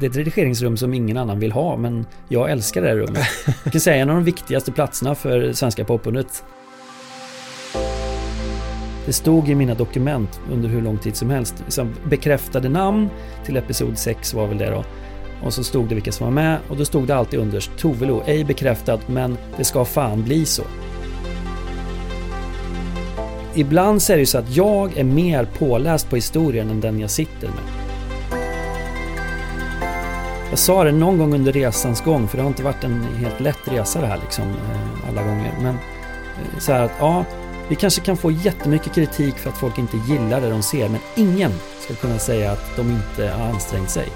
Det är ett redigeringsrum som ingen annan vill ha, men jag älskar det här rummet. Jag kan säga en av de viktigaste platserna för svenska popundret. Det stod i mina dokument under hur lång tid som helst. Liksom bekräftade namn till episod 6 var väl det då. Och så stod det vilka som var med och då stod det alltid underst Tovelo, ej bekräftat men det ska fan bli så. Ibland så är det ju så att jag är mer påläst på historien än den jag sitter med. Jag sa det någon gång under resans gång, för det har inte varit en helt lätt resa det här liksom eh, alla gånger. Men eh, så här att ja, vi kanske kan få jättemycket kritik för att folk inte gillar det de ser, men ingen ska kunna säga att de inte har ansträngt sig.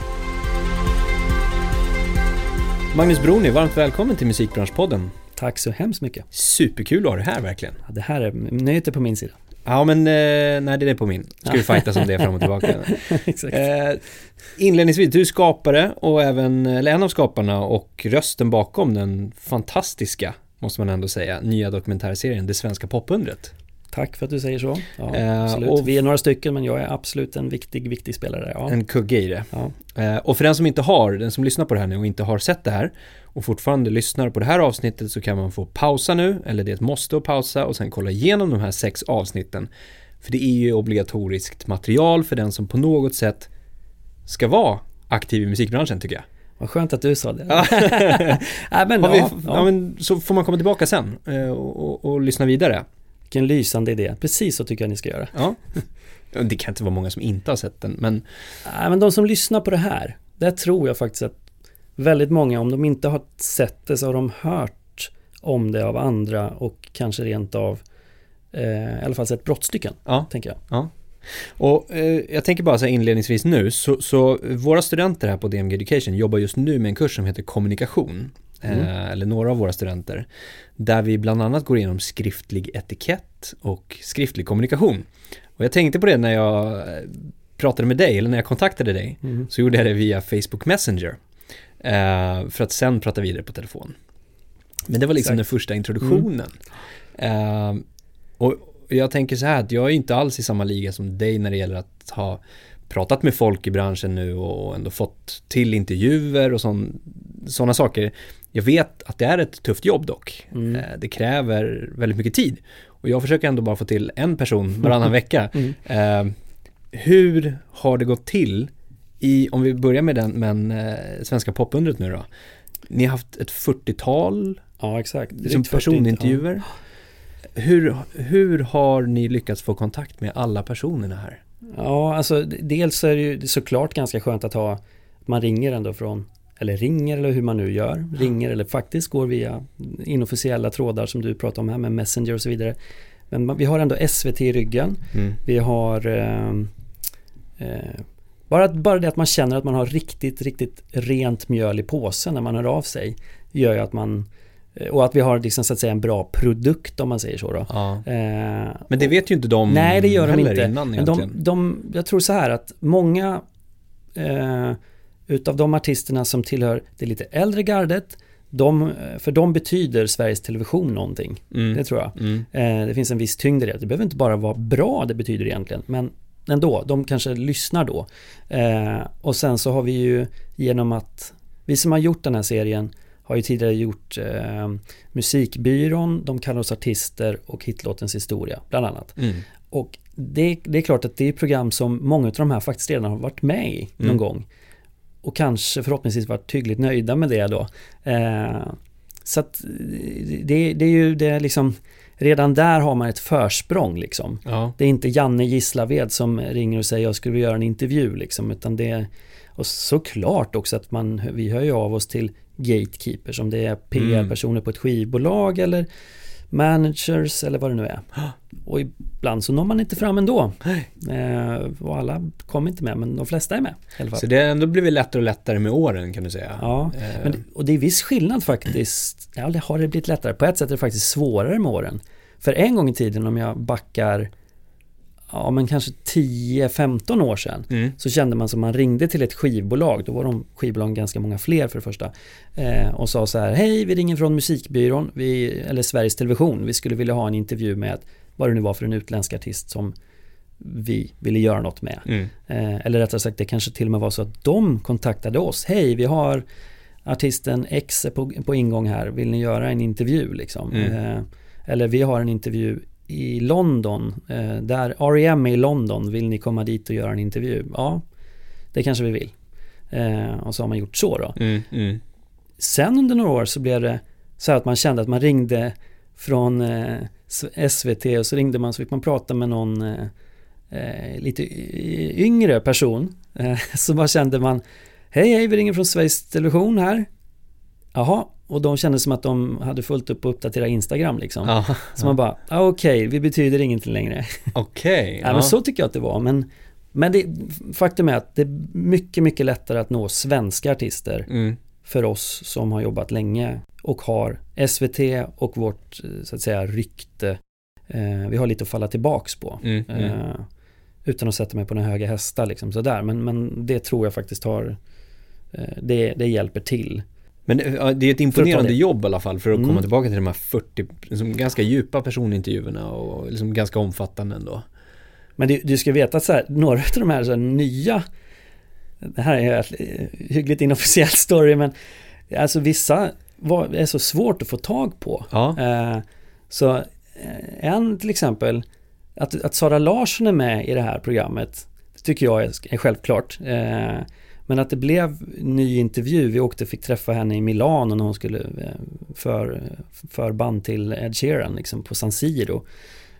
Magnus Broni, varmt välkommen till Musikbranschpodden. Tack så hemskt mycket. Superkul att ha dig här verkligen. Ja, det här är nöjet är på min sida. Ja men, eh, nej det är på min. Ska vi fightas om det fram och tillbaka. Exakt. Eh, inledningsvis, du är skapare och även, eller en av skaparna och rösten bakom den fantastiska, måste man ändå säga, nya dokumentärserien Det svenska popundret. Tack för att du säger så. Ja, Eh, och- Vi är några stycken men jag är absolut en viktig, viktig spelare. Ja. En kugge i det. Ja. Eh, och för den som inte har, den som lyssnar på det här nu och inte har sett det här och fortfarande lyssnar på det här avsnittet så kan man få pausa nu, eller det är ett måste att pausa och sen kolla igenom de här sex avsnitten. För det är ju obligatoriskt material för den som på något sätt ska vara aktiv i musikbranschen tycker jag. Vad skönt att du sa det. Ja. Men, vi, ja, ja. ja. men, så får man komma tillbaka sen eh, och, och, och lyssna vidare. Vilken lysande idé. Precis så tycker jag ni ska göra. Ja. Det kan inte vara många som inte har sett den, men Nej, men de som lyssnar på det här, där tror jag faktiskt att väldigt många, om de inte har sett det så har de hört om det av andra och kanske rent av eh, i alla fall sett brottstycken, ja. tänker jag. Och eh, jag tänker bara säga inledningsvis nu, så, så våra studenter här på DMG Education jobbar just nu med en kurs som heter kommunikation. Mm. Eh, eller några av våra studenter. Där vi bland annat går igenom skriftlig etikett och skriftlig kommunikation. Och jag tänkte på det när jag eh, pratade med dig, eller när jag kontaktade dig. Mm. Så gjorde jag det via Facebook Messenger. Eh, för att sen prata vidare på telefon. Men det var liksom Exakt. den första introduktionen. Eh, och jag tänker så här att jag är inte alls i samma liga som dig när det gäller att ha pratat med folk i branschen nu och ändå fått till intervjuer och sådana saker. Jag vet att det är ett tufft jobb dock. Mm. Eh, Det kräver väldigt mycket tid. Och jag försöker ändå bara få till en person varannan vecka. Mm. Eh, hur har det gått till i, om vi börjar med den, men eh, svenska popundret nu då. Ni har haft ett 40-tal Ja, exakt. liksom Drygt 40, personintervjuer. Hur, hur har ni lyckats få kontakt med alla personerna här? Ja. alltså dels är det ju såklart ganska skönt att ha, man ringer ändå från, eller ringer eller hur man nu gör, ringer eller faktiskt går via inofficiella trådar som du pratar om här med Messenger och så vidare. Men vi har ändå SVT i ryggen. Vi har ehm, eh, bara, bara det att man känner att man har riktigt, riktigt rent mjöl i påsen när man hör av sig gör ju att man eh, och att vi har liksom så att säga en bra produkt om man säger så då. Ja. Eh, Men det vet ju inte de Nej, det gör de inte. innan Men de, de, jag tror så här att många eh, utav de artisterna som tillhör det lite äldre gardet, de, eh, för de betyder Sveriges Television någonting. Mm. Det tror jag. Mm. Eh, det finns en viss tyngd i det. Det behöver inte bara vara bra det betyder egentligen, men ändå, de kanske lyssnar då. Eh, och sen så har vi ju genom att, vi som har gjort den här serien har ju tidigare gjort eh, Musikbyrån, De kallar oss artister och Hitlåtens historia, bland annat. Mm. Och det, det är klart att det är program som många av de här faktiskt redan har varit med i någon Mm. gång. Och kanske förhoppningsvis varit hyggligt nöjda med det då. Eh, så att det, det är ju det liksom, redan där har man ett försprång liksom. Ja. Det är inte Janne Gislaved som ringer och säger jag skulle vilja göra en intervju liksom, utan det är och såklart också att man, vi hör ju av oss till gatekeepers om det är PR-personer på ett skivbolag eller managers eller vad det nu är. Och ibland så når man inte fram ändå. Eh, och alla kommer inte med, men de flesta är med. Så det har ändå blivit lättare och lättare med åren kan du säga. Ja, Eh, men, och det är viss skillnad faktiskt. Ja, det har det blivit lättare. På ett sätt är det faktiskt svårare med åren. För en gång i tiden om jag backar ja men kanske 10-15 år sedan mm. så kände man som man ringde till ett skivbolag, då var de skivbolagen ganska många fler för det första eh, och sa så här, hej vi ringer från musikbyrån, vi, eller Sveriges Television, vi skulle vilja ha en intervju med vad det nu var för en utländsk artist som vi ville göra något med. Mm. Eh, eller rättare sagt, det kanske till och med var så att de kontaktade oss. Hej, vi har artisten X på, på ingång här, vill ni göra en intervju liksom? Mm. Eh, eller vi har en intervju i London, eh, där R.E.M. är i London, vill ni komma dit och göra en intervju? Ja, det kanske vi vill. Eh, och så har man gjort så då. Mm. Mm. Sen under några år så blev det så att man kände att man ringde från eh, SVT och så ringde man så fick man prata med någon eh, eh, lite yngre person. Eh, så bara kände man Hej hej vi ringer från Sveriges Television här. Jaha, och de kände som att de hade fullt upp och uppdatera Instagram liksom. Ja. Så man bara, ah, okej, vi betyder ingenting längre. Okej. Ja, men så tycker jag att det var. Men, men det, faktum är att det är mycket, mycket lättare att nå svenska artister Mm. för oss som har jobbat länge och har SVT och vårt så att säga rykte. Eh, vi har lite att falla tillbaks på. Mm. Mm. Eh, utan att sätta mig på några höga hästar liksom sådär. Men, men det tror jag faktiskt har eh, det, det hjälper till. Men eh, det är ett imponerande jobb i alla fall för att komma Mm. tillbaka till de här 40, liksom ganska djupa personintervjuerna och liksom ganska omfattande ändå. Men du, du ska veta att så här, några av de här, så här nya Det här är ett eh, hyggligt inofficiell story men Alltså vissa var, är så svårt att få tag på. Ja. Eh, så eh, en till exempel att, att Sara Larsson är med i det här programmet Det tycker jag är, är självklart. Eh, men att det blev ny intervju, vi åkte och fick träffa henne i Milano när hon skulle eh, för, förband till Ed Sheeran liksom på San Siro.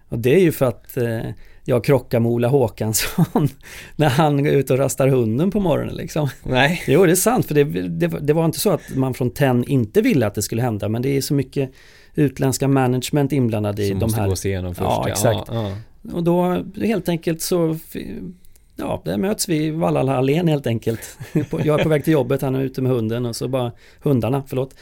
Och det är ju för att eh, jag krockar med Ola Håkansson när han är ute och rastar hunden på morgonen liksom. Nej. Jo, det är sant, för det, det, det var inte så att man från TEN inte ville att det skulle hända, men det är så mycket utländska management inblandade i Som de måste här. gås igenom först. Ja, exakt. Ja, Och då helt enkelt så, ja, där möts vi i Valhallallén helt enkelt. Jag är på väg till jobbet, han är ute med hunden och så bara, hundarna, förlåt.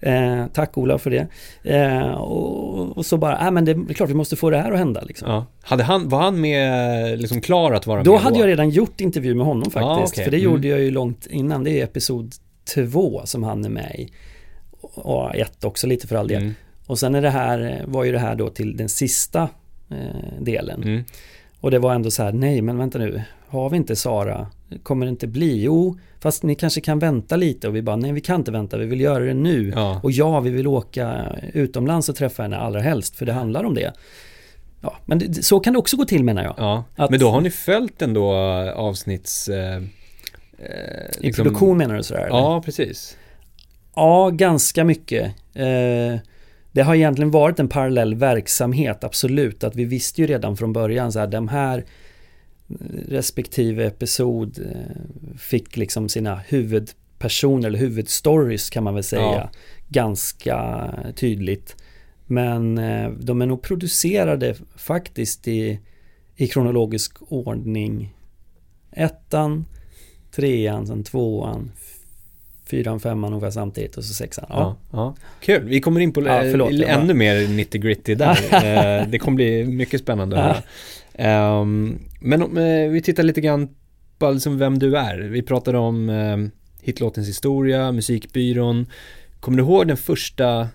Eh, tack Ola för det. Eh, och, och så bara, äh, men det är klart vi måste få det här att hända liksom. ja. Hade han, var han med, liksom klar att vara Då med hade jag redan gjort intervju med honom faktiskt. Ja, okej. För det Mm. gjorde jag ju långt innan. Det är episod två som han är med i. Och ett också lite för all del. Mm. Och sen är det här, var ju det här då till den sista eh, delen. Mm. Och det var ändå så här, nej men vänta nu, har vi inte Sara? Kommer det inte bli? Jo, fast ni kanske kan vänta lite och vi bara, nej vi kan inte vänta, vi vill göra det nu. Ja. Och ja, vi vill åka utomlands och träffa henne allra helst, för det handlar om det. Ja, men det, så kan det också gå till menar jag. Ja, Att- men då har ni följt ändå avsnitts... Eh, eh, I liksom- produktion menar du sådär? eller? Ja, precis. Ja, ganska mycket. Eh, det har egentligen varit en parallell verksamhet, absolut. Att vi visste ju redan från början så här, de här respektive episod eh, fick liksom sina huvudpersoner eller huvudstories kan man väl säga. Ja. Ganska tydligt. Men eh, de är nog producerade faktiskt i, i kronologisk ordning. Ettan, trean, sen tvåan, fyran, femman ungefär samtidigt och så sexan. Ja. Ja. Kul, vi kommer in på Ja, eh, förlåt, ännu mer nitty gritty där. Eh, det kommer bli mycket spännande att. Ehm, men om eh, vi tittar lite grann på liksom vem du är. Vi pratade om eh, hitlåtens historia, musikbyrån. Kommer du ihåg den första,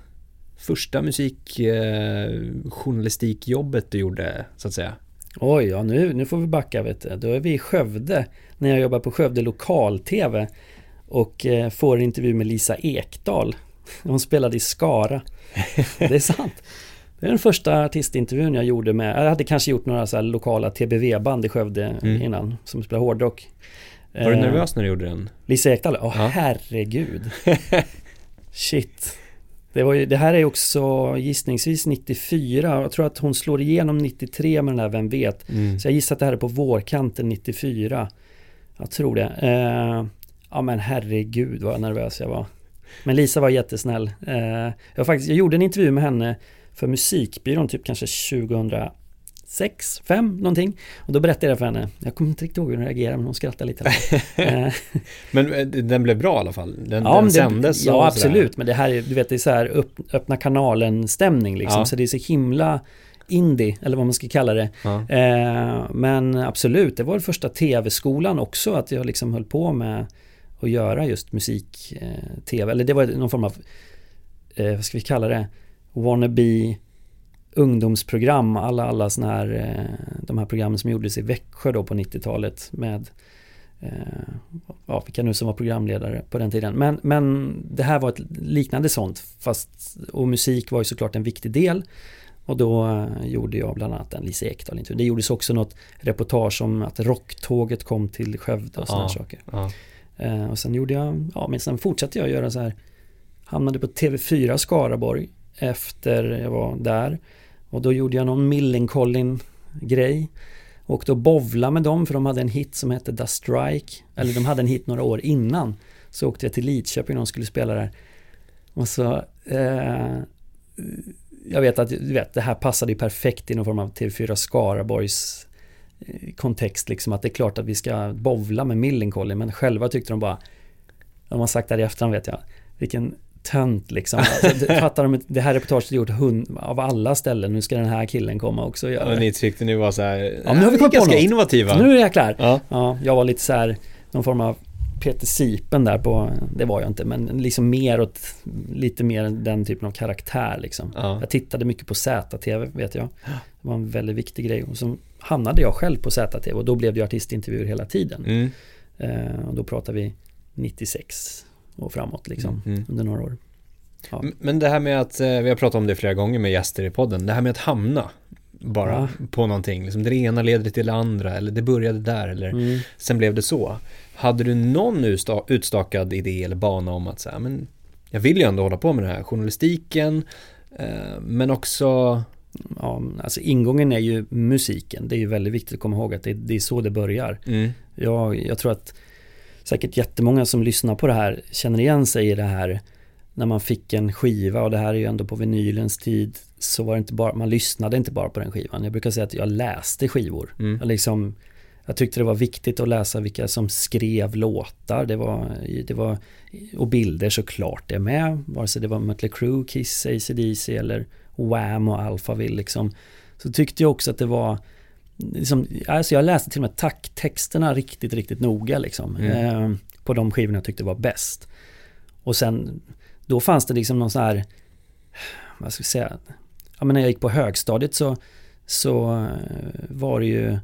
första musikjournalistikjobbet du gjorde, så att säga? Oj, ja nu, nu får vi backa vet du. Då är vi i Skövde, när jag jobbar på Skövde lokal-tv och eh, får en intervju med Lisa Ekdahl. Hon spelade i Skara. Det är sant. Det är den första artistintervjun jag gjorde med, jag hade kanske gjort några så lokala TBV-band i Skövde Mm. innan, som spelar hårdrock. Var du Eh, nervös när du gjorde den? Lisa Ekdahl, åh Ja. herregud. Shit. Det, var ju, det här är också gissningsvis 94, jag tror att hon slår igenom 93 med den här Vem vet. Mm. Så jag gissar att det här är på vårkanten 94. Jag tror det. Eh, ja men herregud vad nervös jag var. Men Lisa var jättesnäll. Eh, jag, faktiskt, jag gjorde en intervju med henne för Musikbyrån typ kanske 2006, 5 någonting. Och då berättade jag för henne. Jag kommer inte riktigt ihåg hur hon reagerade men hon skrattade lite. eh, Men eh, den blev bra i alla fall? Den, Ja, den sändes det, ja absolut, men det här är, du vet, det är så här upp, öppna kanalen stämning liksom. Ja. Så det är så himla indie, eller vad man ska kalla det. Ja. Eh, men absolut, det var första tv-skolan också, att jag liksom höll på med att göra just musik-tv. eller det var någon form av, eh, vad ska vi kalla det, wannabe ungdomsprogram, alla, alla sådana här, eh, de här programmen som gjordes i Växjö då på 90-talet med eh, ja, vilka nu som var programledare på den tiden. Men, men det här var ett liknande sånt, fast, och musik var ju såklart en viktig del. Och då eh, gjorde jag bland annat en Lise Ekdahl intervju. Det gjordes också något reportage om att rocktåget kom till Skövde och sådana ja, saker. Ja. Eh, och sen gjorde jag, ja men sen fortsatte jag göra så här, hamnade på TV4 Skaraborg efter jag var där. Och då gjorde jag någon Millencolin grej. Och då bovla med dem för de hade en hit som hette The Strike. Eller de hade en hit några år innan. Så åkte jag till Lidköping och de skulle spela där. Och så eh, jag vet att du vet, det här passade ju perfekt i någon form av TV4 Skaraborgs kontext liksom att det är klart att vi ska bovla med Millencolin men själva tyckte de bara de har sagt det här i efterhand vet jag vilken tönt liksom. Alltså, fattar de det här reportaget är gjort hund, av alla ställen, nu ska den här killen komma också och göra Och ni tyckte ni var så här, ja, nu har vi kommit ganska på något. innovativa. Nu är jag klar. Ja. ja, jag var lite så här, någon form av Peter Sipen där på, det var jag inte, men liksom mer åt, lite mer den typen av karaktär liksom. Ja. Jag tittade mycket på ZTV vet jag. Det var en väldigt viktig grej. Och så hamnade jag själv på ZTV och då blev det artistintervjuer hela tiden. Mm. Eh, och då pratar vi 96 och framåt liksom, mm. mm. under några år. Ja. Men det här med att, eh, vi har pratat om det flera gånger med gäster i podden, det här med att hamna bara ja. på någonting. Liksom det ena leder till det andra eller det började där eller mm. sen blev det så. Hade du någon utstakad idé eller bana om att säga, men jag vill ju ändå hålla på med det här, journalistiken, eh, men också Ja, alltså ingången är ju musiken. Det är ju väldigt viktigt att komma ihåg att det, det är så det börjar. Mm. Jag, jag tror att säkert jättemånga som lyssnar på det här känner igen sig i det här när man fick en skiva och det här är ju ändå på vinylens tid så var det inte bara, man lyssnade inte bara på den skivan. Jag brukar säga att jag läste skivor. Mm. Jag, liksom, jag tyckte det var viktigt att läsa vilka som skrev låtar. Det var, det var, och bilder såklart det med. Vare sig det var Mötley Crüe, Kiss, ACDC eller Wham och Alphaville liksom. Så tyckte jag också att det var liksom, alltså jag läste till och med tacktexterna riktigt, riktigt noga liksom. Mm. Eh, på de skivorna jag tyckte var bäst. Och sen, då fanns det liksom någon sån här, vad ska vi säga, ja men när jag gick på högstadiet så, så eh, var det ju,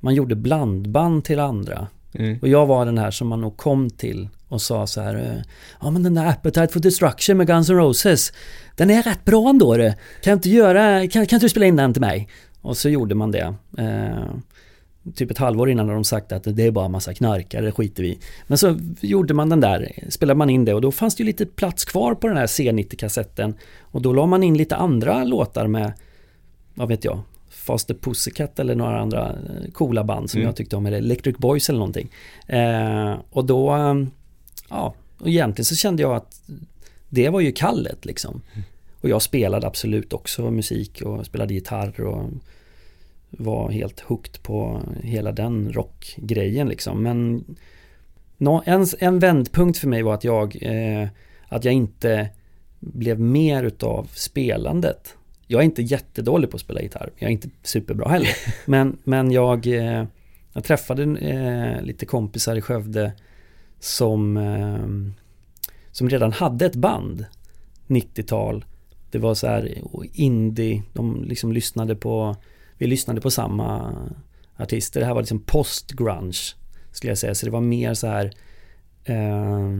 man gjorde blandband till andra. Mm. Och jag var den här som man nog kom till och sa så här, eh, ja men den där Appetite for Destruction med Guns N' Roses, den är rätt bra ändå du. Kan inte göra, kan, kan inte du spela in den till mig? Och så gjorde man det. Eh, typ ett halvår innan hade de sagt att det är bara massa knarkare, det skiter vi Men så gjorde man den där, spelade man in det och då fanns det ju lite plats kvar på den här C90-kassetten. Och då la man in lite andra låtar med, vad vet jag, Faster Pussycat eller några andra eh, coola band som mm. jag tyckte om, eller Electric Boys eller någonting. Eh, och då, ja, och egentligen så kände jag att det var ju kallet liksom. Och jag spelade absolut också musik och spelade gitarr och var helt hooked på hela den rockgrejen liksom. Men en, en vändpunkt för mig var att jag, eh, att jag inte blev mer utav spelandet. Jag är inte jättedålig på att spela gitarr. Jag är inte superbra heller. Men, men jag, eh, jag träffade eh, lite kompisar i Skövde som, eh, som redan hade ett band 90-tal. Det var så här indie, de liksom lyssnade på vi lyssnade på samma artister. Det här var liksom post-grunge skulle jag säga. Så det var mer så här eh,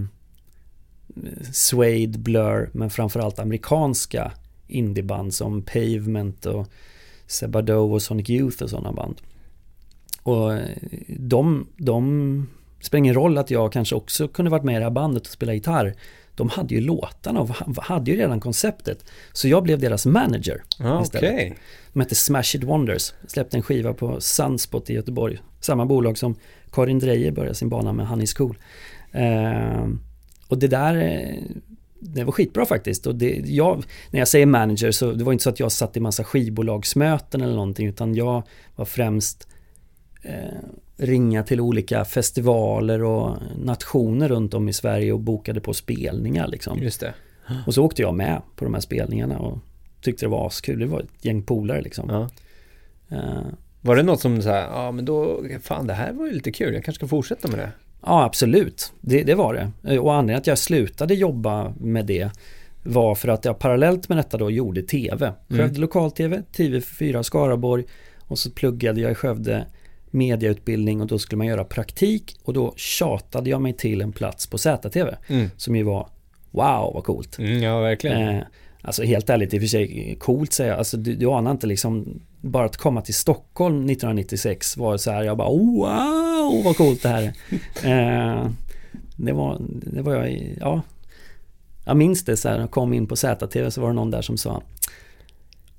Suede, Blur, men framförallt amerikanska indieband som Pavement och Sebado och Sonic Youth och sådana band. Och eh, de, de, de spelar ingen roll att jag kanske också kunde varit med i det här bandet och spela gitarr de hade ju låtarna och hade ju redan konceptet. Så jag blev deras manager ah, istället. Okay. De hette Smash It Wonders. Släppte en skiva på Sunspot i Göteborg. Samma bolag som Karin Drejer började sin bana med Honey School. Eh, och det där eh, det var skitbra faktiskt. Och det, jag, när jag säger manager så det var inte så att jag satt i massa skivbolagsmöten eller någonting utan jag var främst eh, ringa till olika festivaler och nationer runt om i Sverige och bokade på spelningar liksom. Just det. Och så åkte jag med på de här spelningarna och tyckte det var askul. Det var ett gäng polare liksom. Ja. Uh, var det något som så här, ja men då, fan det här var ju lite kul, jag kanske ska fortsätta med det? Ja absolut, det, det var det. Och anledningen att jag slutade jobba med det var för att jag parallellt med detta då gjorde tv. Skövde mm. lokal-tv, TV4 Skaraborg och så pluggade jag i Skövde mediautbildning och då skulle man göra praktik och då tjatade jag mig till en plats på ZTV mm. som ju var wow vad coolt. Mm, ja verkligen. Eh, alltså helt ärligt, i och för sig coolt säger jag, alltså du, du anar inte liksom bara att komma till Stockholm 1996 var så här, jag bara wow vad coolt det här är. eh, det var, det var jag, ja. Jag minns det så här, jag kom in på ZTV så var det någon där som sa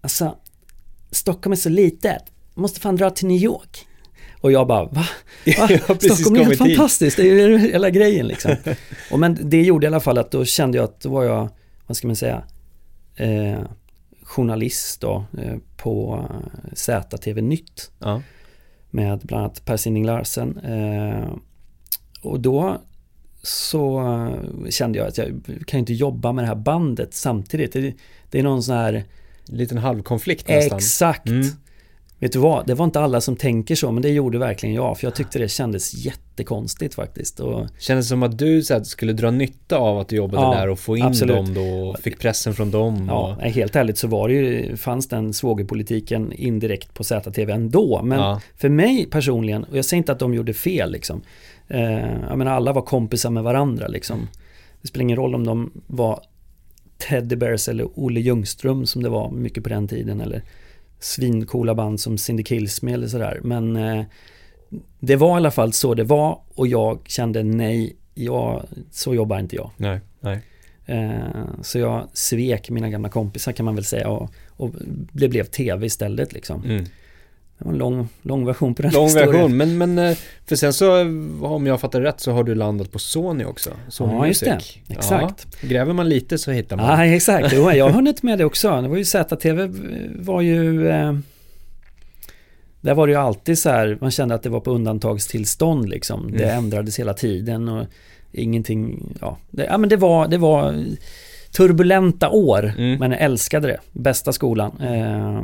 Alltså, Stockholm är så litet, måste fan dra till New York. Och jag bara, va? va? Stockholm är helt fantastiskt, det är ju hela grejen liksom. och men det gjorde i alla fall att då kände jag att då var jag, vad ska man säga, eh, journalist då eh, på ZTV Nytt. Ja. Med bland annat Per Sinding Larsen. Eh, och då så kände jag att jag kan inte jobba med det här bandet samtidigt. Det, det är någon sån här... Liten halvkonflikt nästan. Exakt. Mm. Vet du vad, det var inte alla som tänker så men det gjorde verkligen jag för jag tyckte det kändes jättekonstigt faktiskt. Och... Kändes som att du så här, skulle dra nytta av att du jobbade ja, där och få in absolut. dem då och fick pressen från dem? Ja, och... helt ärligt så var det ju, fanns den svågerpolitiken indirekt på ZTV ändå. Men ja. för mig personligen, och jag säger inte att de gjorde fel liksom. Eh, jag menar alla var kompisar med varandra liksom. Det spelar ingen roll om de var Teddy Bears eller Olle Ljungström som det var mycket på den tiden eller svincoola band som Cindy Kills eller sådär. Men eh, det var i alla fall så det var och jag kände nej, jag, så jobbar inte jag. Nej, nej. Eh, så jag svek mina gamla kompisar kan man väl säga och, och det blev tv istället liksom. Mm. Det var en lång, lång version på den Lång historien. version, men, men eh, för sen så om jag fattar rätt så har du landat på Sony också. Sony ja, just det. Exakt. Ja, gräver man lite så hittar man. Ja, exakt. Jo, jag har hunnit med det också. Det var ju ZTV var ju... Eh, där var det ju alltid så här, man kände att det var på undantagstillstånd liksom. Det mm. ändrades hela tiden och ingenting, ja. Det, ja men det var, det var turbulenta år, mm. men jag älskade det. Bästa skolan. Eh,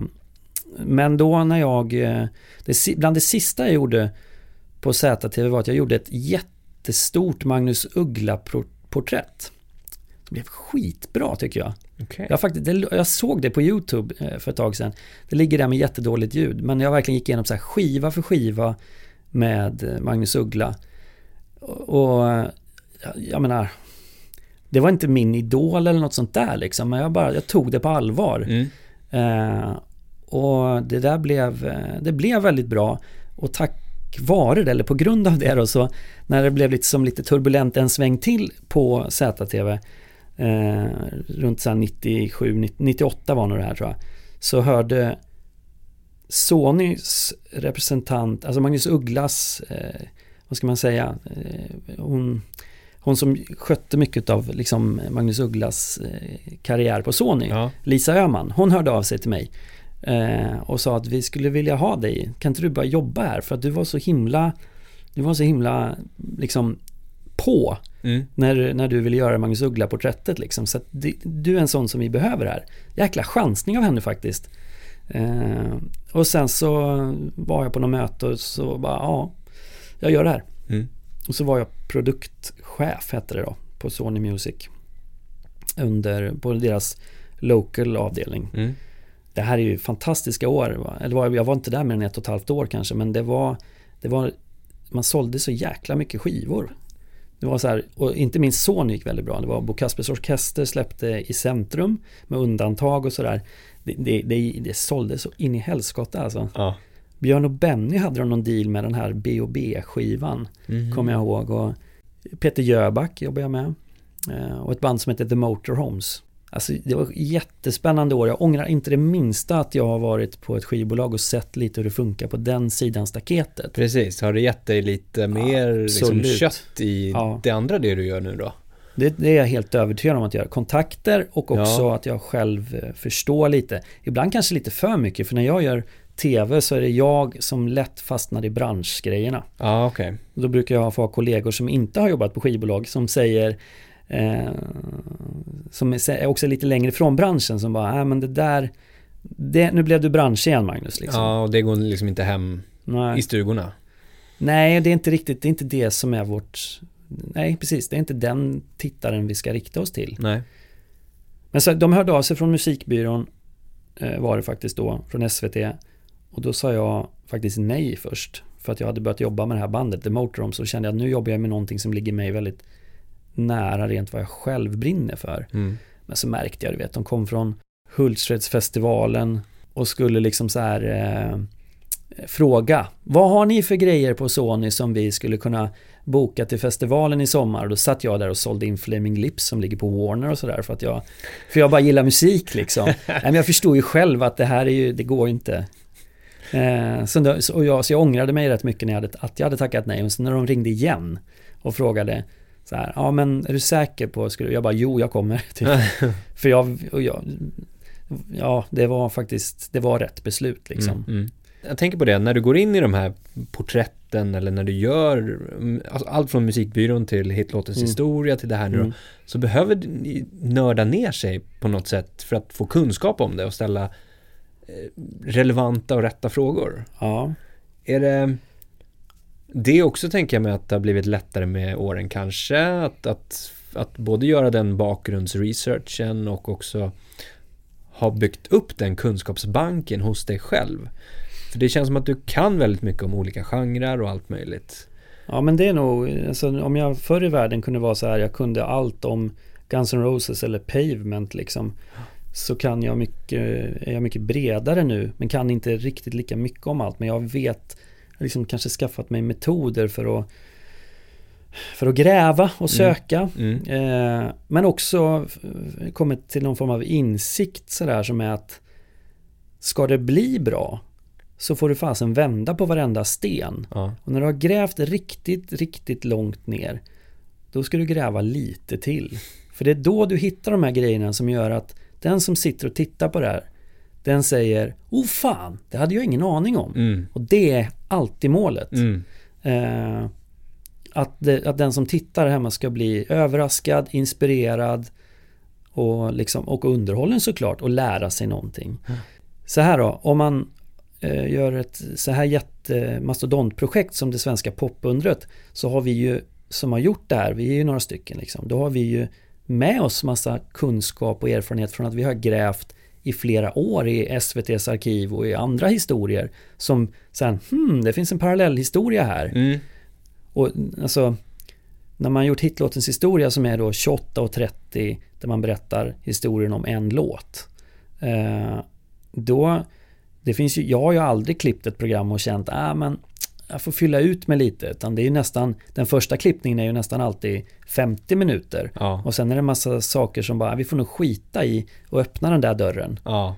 men då när jag, eh, det, bland det sista jag gjorde på ZTV var att jag gjorde ett jättestort Magnus Uggla-porträtt. Det blev skitbra tycker jag. Okay. Jag, faktiskt, jag såg det på YouTube eh, för ett tag sedan. Det ligger där med jättedåligt ljud. Men jag verkligen gick igenom så här skiva för skiva med eh, Magnus Uggla. Och, och jag menar, det var inte min idol eller något sånt där liksom. Men jag, bara, jag tog det på allvar. Mm. Eh, och det där blev, eh, det blev väldigt bra. Och tack vare det, eller på grund av det då, så när det blev lite som lite turbulent en sväng till på ZTV eh, runt 97, 98 var nog det här tror jag. Så hörde Sonys representant, alltså Magnus Ugglas, eh, vad ska man säga, eh, hon, hon som skötte mycket av liksom Magnus Ugglas eh, karriär på Sony, ja. Lisa Öhman, hon hörde av sig till mig Eh, och sa att vi skulle vilja ha dig. Kan inte du bara jobba här? För att du var så himla Du var så himla liksom på mm. när, när du ville göra Magnus Uggla-porträttet liksom. Så att det, du är en sån som vi behöver här. Jäkla chansning av henne faktiskt. Eh, och sen så var jag på något möte och så bara ja, jag gör det här. Mm. Och så var jag produktchef hette det då på Sony Music. Under, på deras local avdelning. Mm det här är ju fantastiska år. Eller var, jag var inte där mer än ett och ett halvt år kanske men det var, det var man sålde så jäkla mycket skivor. Det var så här, och inte minst Sony gick väldigt bra. Det var Bo Kaspers Orkester släppte i centrum med undantag och sådär. Det, det, det, det sålde så in i helskotta alltså. Ja. Björn och Benny hade någon deal med den här B&B skivan mm. Kommer jag ihåg. Och Peter Jöback jobbade jag med. Eh, och ett band som heter The Motorhomes. Alltså det var jättespännande år. Jag ångrar inte det minsta att jag har varit på ett skivbolag och sett lite hur det funkar på den sidan staketet. Precis, har det gett dig lite mer liksom, kött i ja. det andra det du gör nu då? Det, det, är jag helt övertygad om att göra. Kontakter och också ja. att jag själv eh, förstår lite. Ibland kanske lite för mycket för när jag gör tv så är det jag som lätt fastnar i branschgrejerna. Ja, okay. Då brukar jag få kollegor som inte har jobbat på skivbolag som säger eh, som är också lite längre ifrån branschen som bara, nej men det där, det, nu blev du bransch igen Magnus. Liksom. Ja, och det går liksom inte hem nej. i stugorna. Nej, det är inte riktigt, det är inte det som är vårt, nej precis, det är inte den tittaren vi ska rikta oss till. Nej. Men så, de hörde av sig från musikbyrån eh, var det faktiskt då, från SVT. Och då sa jag faktiskt nej först. För att jag hade börjat jobba med det här bandet, The Motorhomes. Så kände jag att nu jobbar jag med någonting som ligger mig väldigt nära rent vad jag själv brinner för. Mm. Men så märkte jag, du vet, de kom från Hultsfredsfestivalen och skulle liksom så här eh, fråga Vad har ni för grejer på Sony som vi skulle kunna boka till festivalen i sommar? Och då satt jag där och sålde in Flaming Lips som ligger på Warner och sådär för att jag För jag bara gillar musik liksom. Men jag förstod ju själv att det här är ju, det går ju inte. Eh, så, då, och jag, så jag ångrade mig rätt mycket när jag hade, att jag hade tackat nej. Och sen när de ringde igen och frågade så här, ja men är du säker på, skulle jag bara, jo jag kommer. Typ. För jag, jag, ja det var faktiskt, det var rätt beslut liksom. Mm, mm. Jag tänker på det, när du går in i de här porträtten eller när du gör alltså allt från musikbyrån till hitlåtens Mm. historia till det här nu då, Mm. så behöver ni nörda ner sig på något sätt för att få kunskap om det och ställa eh, relevanta och rätta frågor. Ja, Är det det också tänker jag mig att det har blivit lättare med åren kanske att, att, att både göra den bakgrundsresearchen och också ha byggt upp den kunskapsbanken hos dig själv. För det känns som att du kan väldigt mycket om olika genrer och allt möjligt. ja men det är nog, alltså, om jag förr i världen kunde vara så här, jag kunde allt om Guns N' Roses eller Pavement liksom. Så kan jag mycket, är jag mycket bredare nu, men kan inte riktigt lika mycket om allt. Men jag vet, liksom kanske skaffat mig metoder för att för att gräva och söka. Mm. Eh, men också kommit till någon form av insikt sådär som är att ska det bli bra så får du fasen vända på varenda sten. Ja. Och när du har grävt riktigt, riktigt långt ner då ska du gräva lite till. För det är då du hittar de här grejerna som gör att den som sitter och tittar på det här den säger Oh fan, det hade jag ingen aning om. Mm. Och det är alltid målet. Mm. Eh, att, det, att den som tittar hemma ska bli överraskad, inspirerad och, liksom, och underhållen såklart och lära sig någonting. Mm. Så här då, om man eh, gör ett så här jättemastodontprojekt som det svenska popundret så har vi ju som har gjort det här, vi är ju några stycken liksom, då har vi ju med oss massa kunskap och erfarenhet från att vi har grävt i flera år i SVTs arkiv och i andra historier som sen, hmm, det finns en parallellhistoria här. Mm. Och alltså, när man gjort hitlåtens historia som är då 28 och 30 där man berättar historien om en låt. Eh, då, det finns ju, jag har ju aldrig klippt ett program och känt, ah, men jag får fylla ut med lite. Utan det är nästan, den första klippningen är ju nästan alltid 50 minuter. Ja. Och sen är det en massa saker som bara, vi får nog skita i och öppna den där dörren. Ja.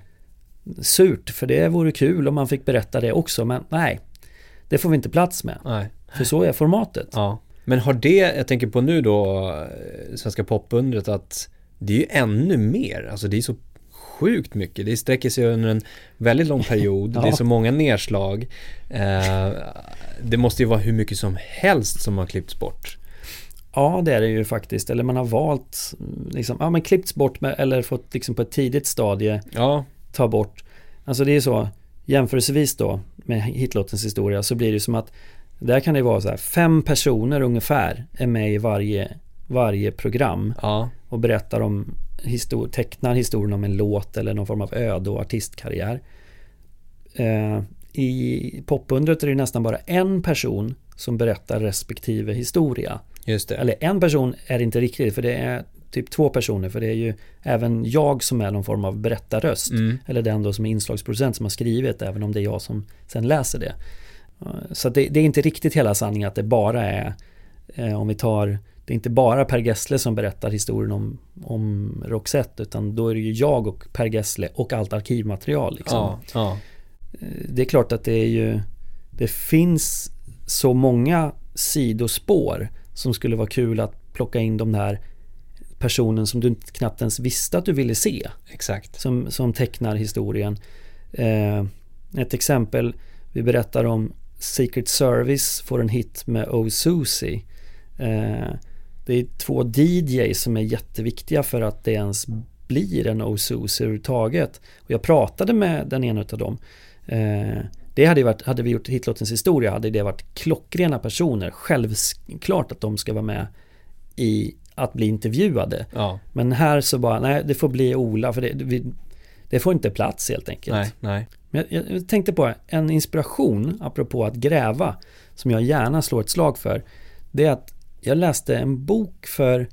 Surt, för det vore kul om man fick berätta det också, men nej. Det får vi inte plats med. Nej. För så är formatet. Ja. Men har det, jag tänker på nu då, eh, Svenska popundret, att det är ju ännu mer, alltså det är så sjukt mycket, det sträcker sig under en väldigt lång period, Ja. det är så många nedslag. Eh, det måste ju vara hur mycket som helst som har klippts bort. Ja, det är det ju faktiskt. Eller man har valt, liksom, ja men klippts bort med, eller fått liksom på ett tidigt stadie Ja, ta bort. Alltså det är så, jämförelsevis då med hitlåtens historia så blir det som att där kan det vara så här, fem personer ungefär är med i varje, varje program ja, och berättar om, histor- tecknar historien om en låt eller någon form av öde och artistkarriär. Eh, I popundret är det nästan bara en person som berättar respektive historia. just det. Eller en person är det inte riktigt för det är typ två personer för det är ju även jag som är någon form av berättarröst. Mm. Eller den då som är inslagsproducent som har skrivit även om det är jag som sen läser det. Eh, Så det, det är inte riktigt hela sanningen att det bara är eh, om vi tar det är inte bara Per Gessle som berättar historien om, om Roxette utan då är det ju jag och Per Gessle och allt arkivmaterial. Liksom. Ja, ja, Eh, Det är klart att det är ju Det finns så många sidospår som skulle vara kul att plocka in de där personen som du knappt ens visste att du ville se exakt. som, som tecknar historien. Eh, ett exempel, vi berättar om Secret Service får en hit med Oh Susie. Eh, det är två DJs som är jätteviktiga för att det ens blir en Susie överhuvudtaget. Och jag pratade med den ena av dem. Eh, det hade, varit, hade vi gjort hitlåtens historia hade det varit klockrena personer. Självklart att de ska vara med i att bli intervjuade. Ja. Men här så bara, nej det får bli Ola för det, vi, det får inte plats helt enkelt. Nej, nej. Men jag, jag tänkte på en inspiration apropå att gräva som jag gärna slår ett slag för. Det är att jag läste en bok för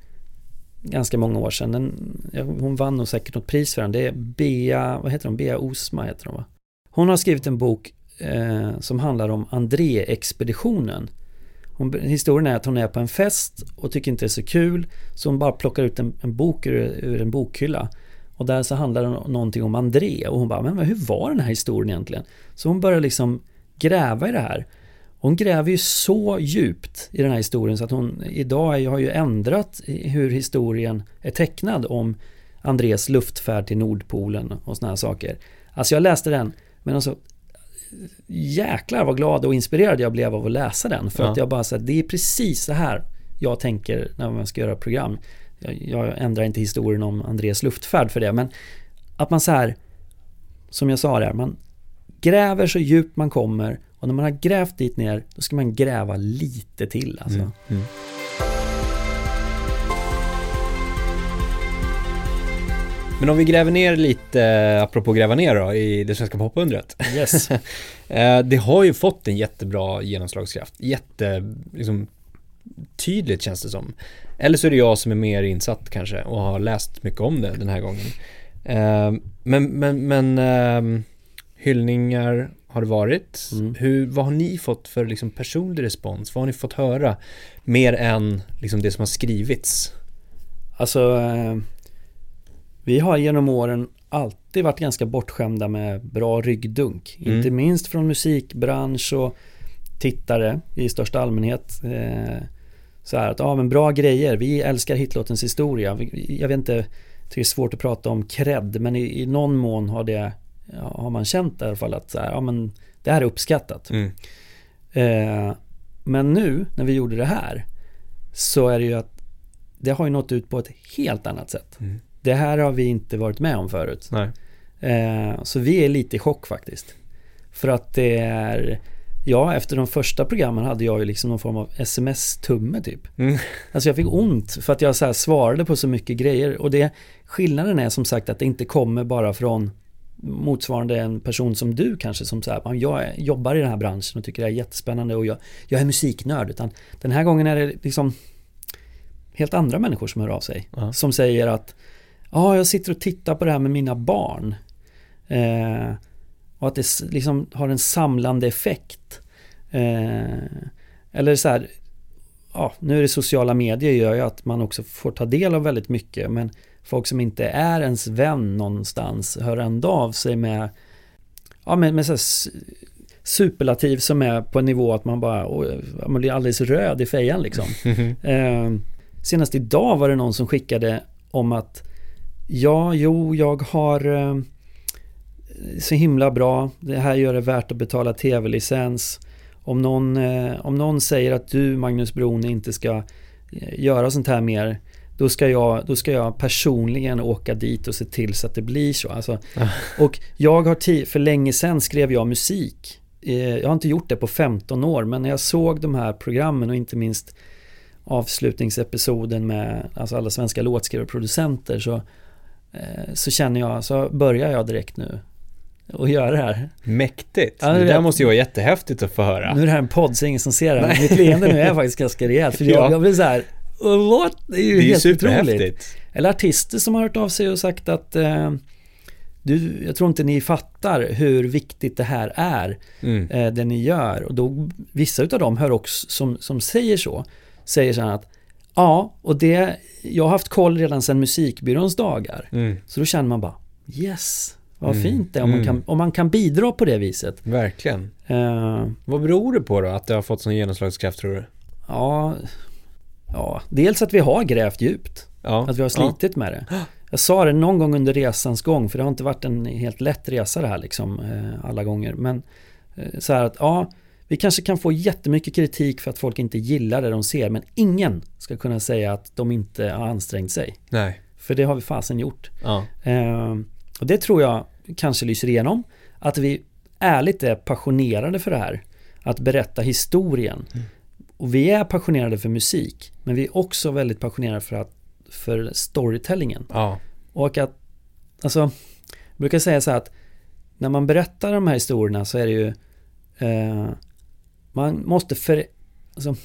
ganska många år sedan. Den, hon vann nog säkert något pris för den. Det är Bea, vad heter hon? Bea Osma heter hon va? Hon har skrivit en bok eh, som handlar om André-expeditionen. Hon, historien är att hon är på en fest och tycker inte det är så kul så hon bara plockar ut en, en bok ur, ur, en bokhylla. Och där så handlar det någonting om André och hon bara, men hur var den här historien egentligen? Så hon börjar liksom gräva i det här. Hon gräver ju så djupt i den här historien så att hon idag har ju ändrat hur historien är tecknad om Andrés luftfärd till Nordpolen och såna här saker. Alltså jag läste den, men alltså jäklar vad glad och inspirerad jag blev av att läsa den. För ja. att jag bara sa det är precis så här jag tänker när man ska göra program. Jag, jag ändrar inte historien om Andrés luftfärd för det, men att man så här, som jag sa där, man gräver så djupt man kommer och när man har grävt dit ner, då ska man gräva lite till alltså. Mm, mm. Men om vi gräver ner lite, apropå gräva ner då, i det svenska popundret. Yes. Eh, det har ju fått en jättebra genomslagskraft. Jätte, liksom, tydligt känns det som. Eller så är det jag som är mer insatt kanske och har läst mycket om det den här gången. Eh, men, men, men ehm, hyllningar har det varit. Mm. Hur, vad har ni fått för liksom personlig respons? Vad har ni fått höra? Mer än liksom det som har skrivits? Alltså, eh, vi har genom åren alltid varit ganska bortskämda med bra ryggdunk. Mm. Inte minst från musikbransch och tittare i största allmänhet. Eh, så här att, ja men bra grejer, vi älskar hitlåtens historia. Jag vet inte, det är svårt att prata om cred, men i, i någon mån har det ja, har man känt i alla fall att så här, ja, men det här är uppskattat. Mm. Eh, men nu när vi gjorde det här så är det ju att det har ju nått ut på ett helt annat sätt. Mm. Det här har vi inte varit med om förut. Eh, så vi är lite i chock faktiskt. För att det är Ja, efter de första programmen hade jag ju liksom någon form av sms-tumme typ. Mm. Alltså jag fick ont för att jag så svarade på så mycket grejer. Och det, skillnaden är som sagt att det inte kommer bara från motsvarande en person som du kanske som säger jag jobbar i den här branschen och tycker det är jättespännande och jag, jag är musiknörd. Utan den här gången är det liksom helt andra människor som hör av sig. Uh -huh. Som säger att ja, jag sitter och tittar på det här med mina barn. Eh, och att det liksom har en samlande effekt. Eh, eller så här, ja, nu är det sociala medier gör ju att man också får ta del av väldigt mycket. Men folk som inte är ens vän någonstans hör ändå av sig med, ja, med, med så superlativ som är på en nivå att man bara man blir alldeles röd i fejan liksom. eh, senast idag var det någon som skickade om att ja, jo, jag har eh, så himla bra. Det här gör det värt att betala tv-licens. Om någon, eh, om någon säger att du, Magnus Brone, inte ska eh, göra sånt här mer då ska, jag, då ska jag personligen åka dit och se till så att det blir så. Alltså, och jag har för länge sedan skrev jag musik. Eh, jag har inte gjort det på 15 år men när jag såg de här programmen och inte minst avslutningsepisoden med alltså alla svenska låtskrivare och producenter så, eh, så känner jag, så börjar jag direkt nu och göra det här. Mäktigt! Ja, det, det där måste ju vara jättehäftigt att få höra. Nu är det här en podd så ingen som ser det. Men mitt leende nu är faktiskt ganska rejält. För jag, ja. jag blir så här, what? Det är ju det är helt otroligt. Eller artister som har hört av sig och sagt att eh, du, jag tror inte ni fattar hur viktigt det här är, mm. eh, det ni gör. Och då, vissa av dem hör också, som, som säger så, säger så här att ja, och det, jag har haft koll redan sedan musikbyråns dagar. Mm. Så då känner man bara, yes, vad mm. fint det är om, man mm. kan, om man kan bidra på det viset. Verkligen. Uh, Vad beror det på då, att det har fått sån genomslagskraft tror du? Ja, Ja, dels att vi har grävt djupt. Ja. Att vi har slitit ja. med det. Jag sa det någon gång under resans gång, för det har inte varit en helt lätt resa det här liksom eh, alla gånger. Men eh, så här att ja, vi kanske kan få jättemycket kritik för att folk inte gillar det de ser, men ingen ska kunna säga att de inte har ansträngt sig. Nej. För det har vi fasen gjort. Ja. Eh, och det tror jag kanske lyser igenom. Att vi ärligt är passionerade för det här. Att berätta historien. Mm och vi är passionerade för musik, men vi är också väldigt passionerade för, att, för storytellingen. Ja. Och att, alltså, jag brukar säga så här att när man berättar de här historierna så är det ju, eh, man måste för, alltså,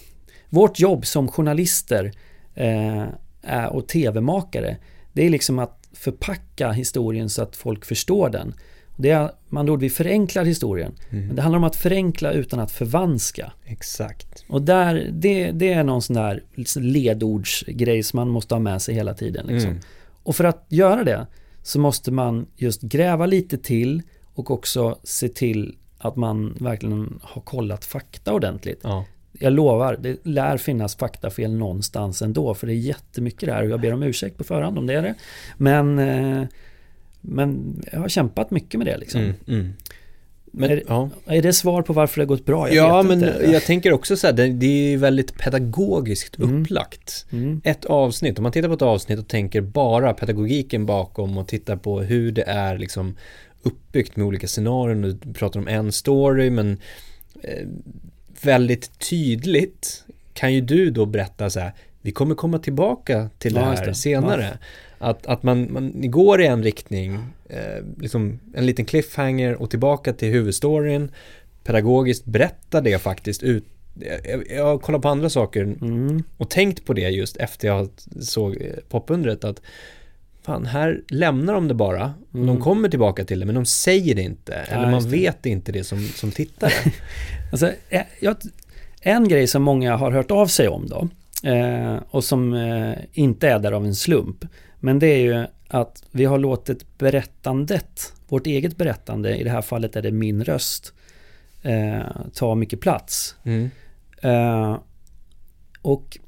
vårt jobb som journalister eh, och tv-makare, det är liksom att förpacka historien så att folk förstår den. Det är man ord, vi förenklar historien. Mm. Men det handlar om att förenkla utan att förvanska. Exakt. Och där, det, det är någon sån där ledordsgrej som man måste ha med sig hela tiden. Liksom. Mm. Och för att göra det så måste man just gräva lite till och också se till att man verkligen har kollat fakta ordentligt. Ja. Jag lovar, det lär finnas faktafel någonstans ändå för det är jättemycket där och jag ber om ursäkt på förhand om det är det. Men, eh, men jag har kämpat mycket med det liksom. Mm, mm. Men, är, ja. är det svar på varför det har gått bra? Jag ja, men inte. jag tänker också så här, det, det är väldigt pedagogiskt mm. upplagt. Mm. Ett avsnitt, om man tittar på ett avsnitt och tänker bara pedagogiken bakom och tittar på hur det är liksom uppbyggt med olika scenarion. Du pratar om en story, men eh, väldigt tydligt kan ju du då berätta så här, vi kommer komma tillbaka till ja, det här det. senare. Ja. Att, att man, man går i en riktning, eh, liksom en liten cliffhanger och tillbaka till huvudstoryn, pedagogiskt berätta det faktiskt ut. Jag, jag har kollat på andra saker mm. och tänkt på det just efter jag såg eh, popundret att fan, här lämnar de det bara. Mm. De kommer tillbaka till det, men de säger det inte. Ja, eller man vet inte det som, som tittare. alltså, eh, jag, en grej som många har hört av sig om då, eh, och som eh, inte är där av en slump, men det är ju att vi har låtit berättandet, vårt eget berättande, i det här fallet är det min röst, eh, ta mycket plats. Mm. Eh, och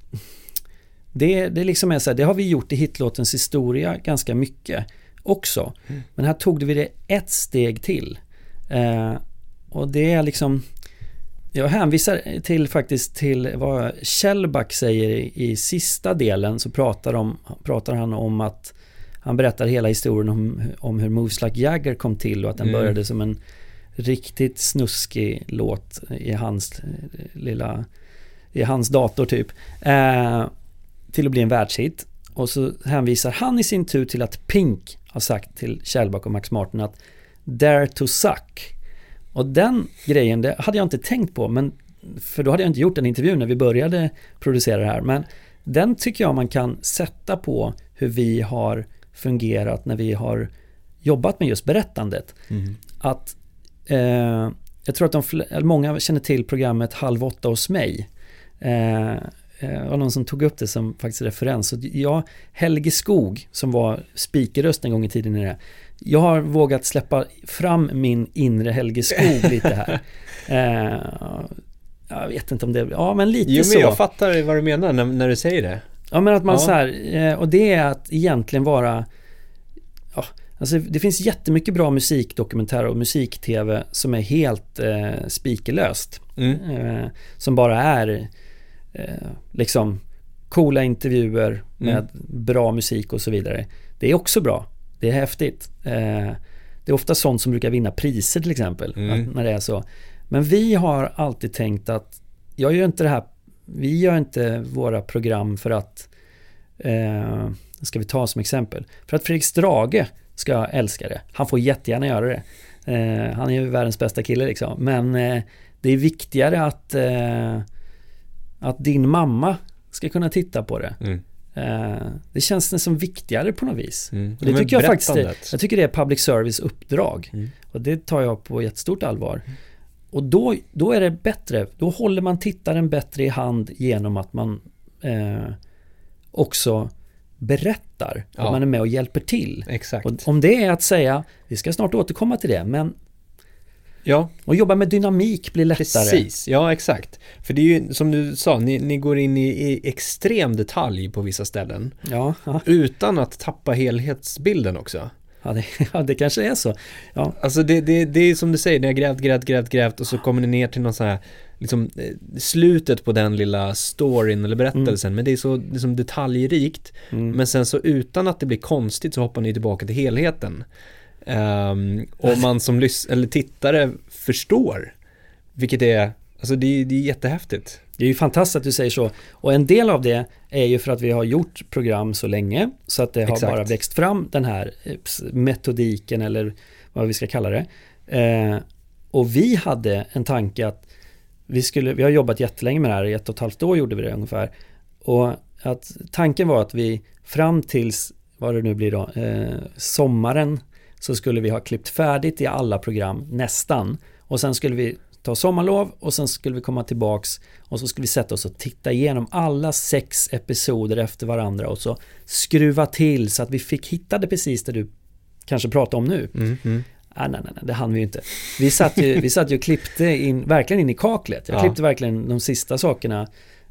det, det liksom är så här, det har vi gjort i hitlåtens historia ganska mycket också. Mm. Men här tog vi det ett steg till. Eh, och det är liksom jag hänvisar till faktiskt till vad Kjellback säger i, i sista delen så pratar, om, pratar han om att han berättar hela historien om, om hur Moves Like Jagger kom till och att den mm. började som en riktigt snuskig låt i hans lilla i hans dator typ. Eh, till att bli en världshit. Och så hänvisar han i sin tur till att Pink har sagt till Kjellback och Max Martin att Dare to suck. Och den grejen, det hade jag inte tänkt på, men för då hade jag inte gjort en intervju när vi började producera det här. Men den tycker jag man kan sätta på hur vi har fungerat när vi har jobbat med just berättandet. Mm. Att eh, jag tror att de, många känner till programmet Halv åtta hos mig. Eh, det eh, var någon som tog upp det som faktiskt referens. Och ja, Helge Skog som var speakerröst en gång i tiden i det. Jag har vågat släppa fram min inre Helge Skog lite här. Eh, jag vet inte om det, ja men lite jo, men så. Jag fattar vad du menar när, när du säger det. Ja men att man ja. så här, eh, och det är att egentligen vara ja, Alltså det finns jättemycket bra musikdokumentärer och musik-tv som är helt eh, spikelöst. Mm. Eh, som bara är eh, liksom coola intervjuer med mm. bra musik och så vidare. Det är också bra. Det är häftigt. Eh, det är ofta sånt som brukar vinna priser till exempel. Mm. när det är så. Men vi har alltid tänkt att jag gör inte det här. Vi gör inte våra program för att eh, ska vi ta som exempel. För att Fredrik Strage ska älska det. Han får jättegärna göra det. Eh, han är ju världens bästa kille liksom. Men eh, det är viktigare att eh, att din mamma ska kunna titta på det. Mm. Eh, det känns nästan viktigare på något vis. Mm. Det tycker jag faktiskt jag tycker det är public service uppdrag. Mm. Och det tar jag på jättestort allvar. Och då, då är det bättre, då håller man tittaren bättre i hand genom att man eh, också berättar. Ja. Att man är med och hjälper till. Exakt. Och om det är att säga, vi ska snart återkomma till det, men Ja. Och jobba med dynamik blir lättare. Precis, ja exakt. För det är ju som du sa, ni, ni går in i, i, extrem detalj på vissa ställen. Ja, ja. Utan att tappa helhetsbilden också. Ja det, ja, det kanske är så. Ja. Alltså det, det, det är som du säger, ni har grävt, grävt, grävt, grävt och så kommer ni ner till någon sån här liksom, eh, slutet på den lilla storyn eller berättelsen. Mm. Men det är så liksom, detaljrikt. Mm. Men sen så utan att det blir konstigt så hoppar ni tillbaka till helheten. Um, och man som lys- eller tittare förstår. Vilket är, alltså det, det är jättehäftigt. Det är ju fantastiskt att du säger så. Och en del av det är ju för att vi har gjort program så länge. Så att det har Exakt. bara växt fram den här eh, metodiken eller vad vi ska kalla det. Eh, och vi hade en tanke att vi skulle, vi har jobbat jättelänge med det här, i ett och ett halvt år gjorde vi det ungefär. Och att tanken var att vi fram tills, vad det nu blir då, eh, sommaren så skulle vi ha klippt färdigt i alla program, nästan. Och sen skulle vi ta sommarlov och sen skulle vi komma tillbaks och så skulle vi sätta oss och titta igenom alla sex episoder efter varandra och så skruva till så att vi fick hitta det precis det du kanske pratar om nu. Mm, mm. Ah, nej, nej, nej, det hann vi ju inte. Vi satt ju, vi satt ju och klippte in, verkligen in i kaklet. Jag Ja. klippte verkligen de sista sakerna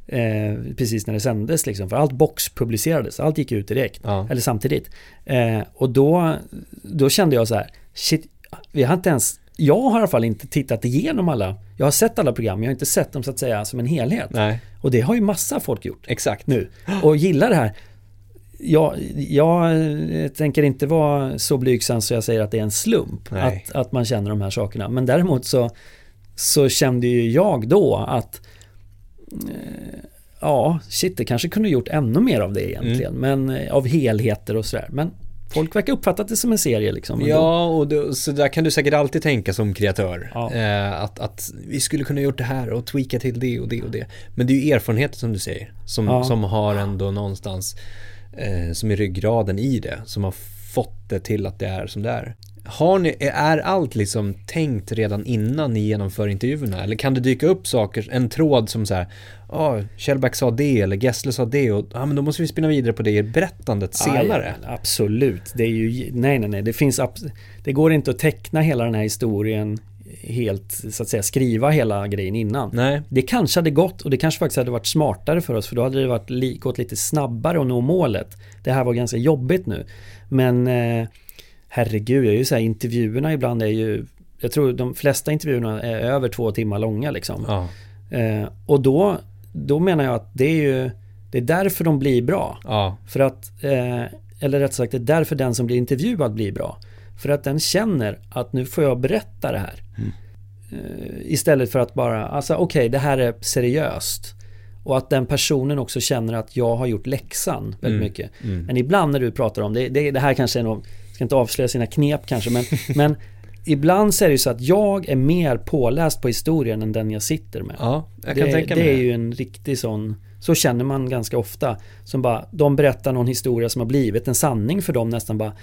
eh, precis när det sändes liksom. För allt boxpublicerades, allt gick ut direkt. Ja. Eller samtidigt. Eh, och då, då kände jag så här, shit, vi har inte ens, jag har i alla fall inte tittat igenom alla, jag har sett alla program, jag har inte sett dem så att säga som en helhet. Nej, Och det har ju massa folk gjort exakt. nu och gillar det här. Jag, jag eh, tänker inte vara så blygsam så jag säger att det är en slump Nej. att, att man känner de här sakerna. Men däremot så, så kände ju jag då att ja, shit, det kanske kunde gjort ännu mer av det egentligen. Men eh, av helheter och sådär. Men folk verkar uppfattat det som en serie liksom. ändå. Ja, och då, så där kan du säkert alltid tänka som kreatör. Ja. Eh, att, att vi skulle kunna gjort det här och tweaka till det och det och det. Men det är ju erfarenheter som du säger, som, Ja. som har ändå någonstans, eh, som är ryggraden i det, som har fått det till att det är som det är. Har ni, är allt liksom tänkt redan innan ni genomför intervjuerna? Eller kan det dyka upp saker, en tråd som så här, ja, Kjellback sa det eller Gessle sa det och ja, men då måste vi spinna vidare på det i berättandet senare. Aj, absolut, det är ju, nej nej nej, det finns, det går inte att teckna hela den här historien helt, så att säga, skriva hela grejen innan. Nej, Det kanske hade gått och det kanske faktiskt hade varit smartare för oss för då hade det varit gått lite snabbare att nå målet. Det här var ganska jobbigt nu. Men eh, herregud, jag är ju så här, intervjuerna ibland är ju, jag tror de flesta intervjuerna är över två timmar långa liksom. ja, Eh, och då, då menar jag att det är ju, det är därför de blir bra. ja, För att, eh, eller rätt sagt, det är därför den som blir intervjuad blir bra. För att den känner att nu får jag berätta det här. Eh, istället för att bara, alltså okej, det här är seriöst. Och att den personen också känner att jag har gjort läxan väldigt Mm, mycket. mm. Men ibland när du pratar om det, det, det här kanske är jag ska inte avslöja sina knep kanske, men, men ibland så är det ju så att jag är mer påläst på historien än den jag sitter med. Ja, jag kan det, tänka det mig är ju en riktig sån Så känner man ganska ofta Som bara, de berättar någon historia som har blivit en sanning för dem nästan bara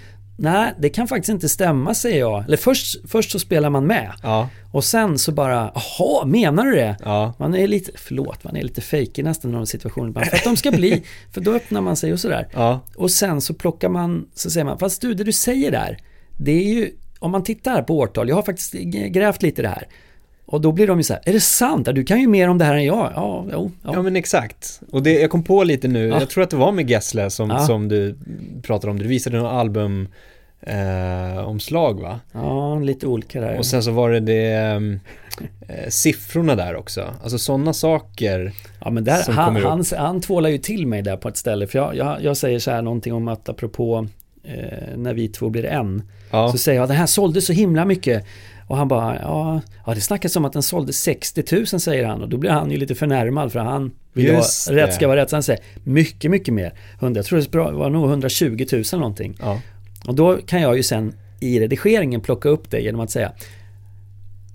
Nej, det kan faktiskt inte stämma säger jag Eller först, först så spelar man med Ja, Och sen så bara, jaha, menar du det? ja, Man är lite, förlåt, man är lite i nästan någon situation Bara För att de ska bli, för då öppnar man sig och sådär ja, Och sen så plockar man, så säger man, fast du, det du säger där Det är ju, om man tittar på årtal, jag har faktiskt grävt lite i det här och då blir de ju så här, är det sant? Du kan ju mer om det här än jag. Ja, jo, ja. ja men exakt. Och det, jag kom på lite nu, Ja. jag tror att det var med Gessle som, Ja. som du pratade om, du visade någon album eh, omslag va? ja lite olika där. Och sen så var det det ehm, eh, siffrorna där också, alltså sådana saker. ja, men där, som han, kommer upp. han, han tvålar ju till mig där på ett ställe. För jag, jag, jag säger så här någonting om att apropå eh, när vi två blir en. Ja, Så säger jag, den här sålde så himla mycket. Och han bara, ja, ja det snackas om att den sålde 60 000 säger han. Och då blir han ju lite förnärmad för han vill ha, det. rätt ska vara rätt. Så han säger, mycket, mycket mer. 100, jag tror det var nog 120 000 någonting. ja, Och då kan jag ju sen i redigeringen plocka upp det genom att säga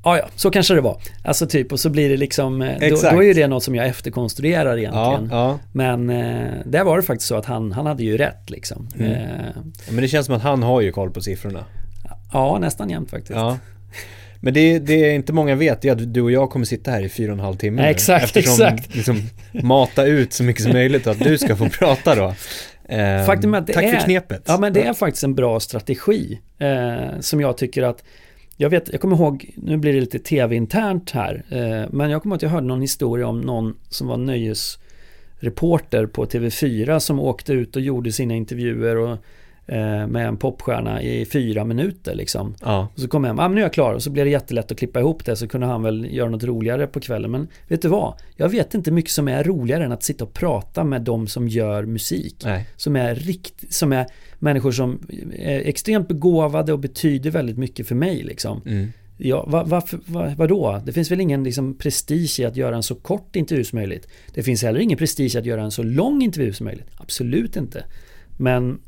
Ja, ja, så kanske det var. Alltså typ, och så blir det liksom, eh, då, då är ju det något som jag efterkonstruerar ja, egentligen. ja. Men eh, där var det faktiskt så att han, han hade ju rätt liksom. Mm. Eh, Men det känns som att han har ju koll på siffrorna. ja, nästan jämt faktiskt. Ja. Men det, det är inte många vet, det är att du och jag kommer sitta här i fyra och en halv timme nu. Exakt, Eftersom exakt. Liksom, mata ut så mycket som möjligt och att du ska få prata då. Ehm, Faktum är att det tack är, för knepet. Ja, men det är faktiskt en bra strategi. Eh, som jag tycker att jag vet, jag kommer ihåg, nu blir det lite tv-internt här, eh, men jag kommer ihåg att jag hörde någon historia om någon som var nöjesreporter på TV4 som åkte ut och gjorde sina intervjuer och, eh, med en popstjärna i fyra minuter liksom. Ja, Och så kom jag hem, ah, men nu är jag klar och så blev det jättelätt att klippa ihop det så kunde han väl göra något roligare på kvällen. Men vet du vad? Jag vet inte mycket som är roligare än att sitta och prata med de som gör musik nej. som är, rikt, som är människor som är extremt begåvade och betyder väldigt mycket för mig. Liksom. Mm. Ja, va, varför, va, vadå? Det finns väl ingen liksom, prestige i att göra en så kort intervju som möjligt. Det finns heller ingen prestige i att göra en så lång intervju som möjligt. Absolut inte. Men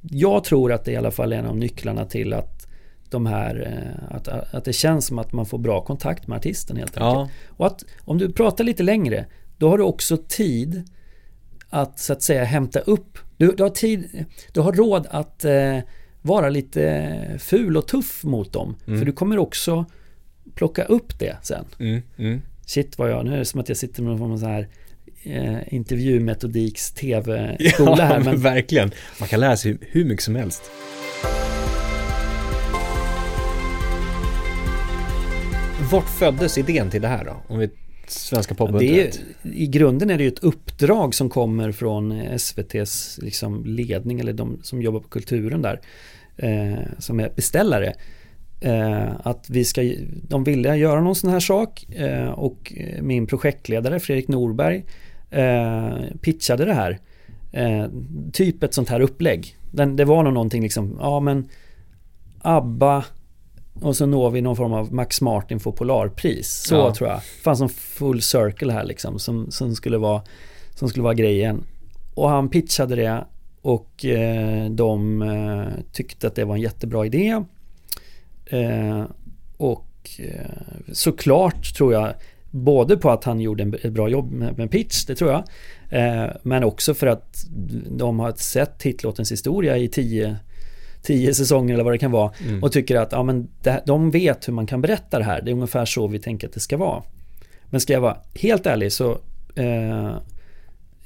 jag tror att det i alla fall är en av nycklarna till att de här, eh, att, att det känns som att man får bra kontakt med artisten helt enkelt. Ja. Och att om du pratar lite längre, då har du också tid att så att säga hämta upp. Du, du har tid, du har råd att eh, vara lite ful och tuff mot dem. Mm. För du kommer också plocka upp det sen. Mm, mm. Shit vad jag, nu är det som att jag sitter med någon sån här eh, intervjumetodiks tv-skola ja, här. Men... verkligen. Man kan lära sig hur mycket som helst. Vart föddes idén till det här då? Om vi Svenska popundret? I grunden är det ju ett uppdrag som kommer från SVTs liksom ledning eller de som jobbar på kulturen där. Eh, som är beställare. Eh, att vi ska, de ville göra någon sån här sak eh, och min projektledare Fredrik Norberg eh, pitchade det här. Eh, typ ett sånt här upplägg. Den, det var nog någonting liksom, ja men ABBA och så når vi någon form av Max Martin får Polarpris. Så ja. tror jag. Fanns som full circle här liksom som, som, skulle vara, som skulle vara grejen. Och han pitchade det och eh, de eh, tyckte att det var en jättebra idé. Eh, och eh, såklart tror jag både på att han gjorde ett bra jobb med, pitch, det tror jag. Eh, men också för att de har sett hitlåtens historia i tio tio säsonger eller vad det kan vara mm. och tycker att ja, men det, de vet hur man kan berätta det här. Det är ungefär så vi tänker att det ska vara. Men ska jag vara helt ärlig så eh,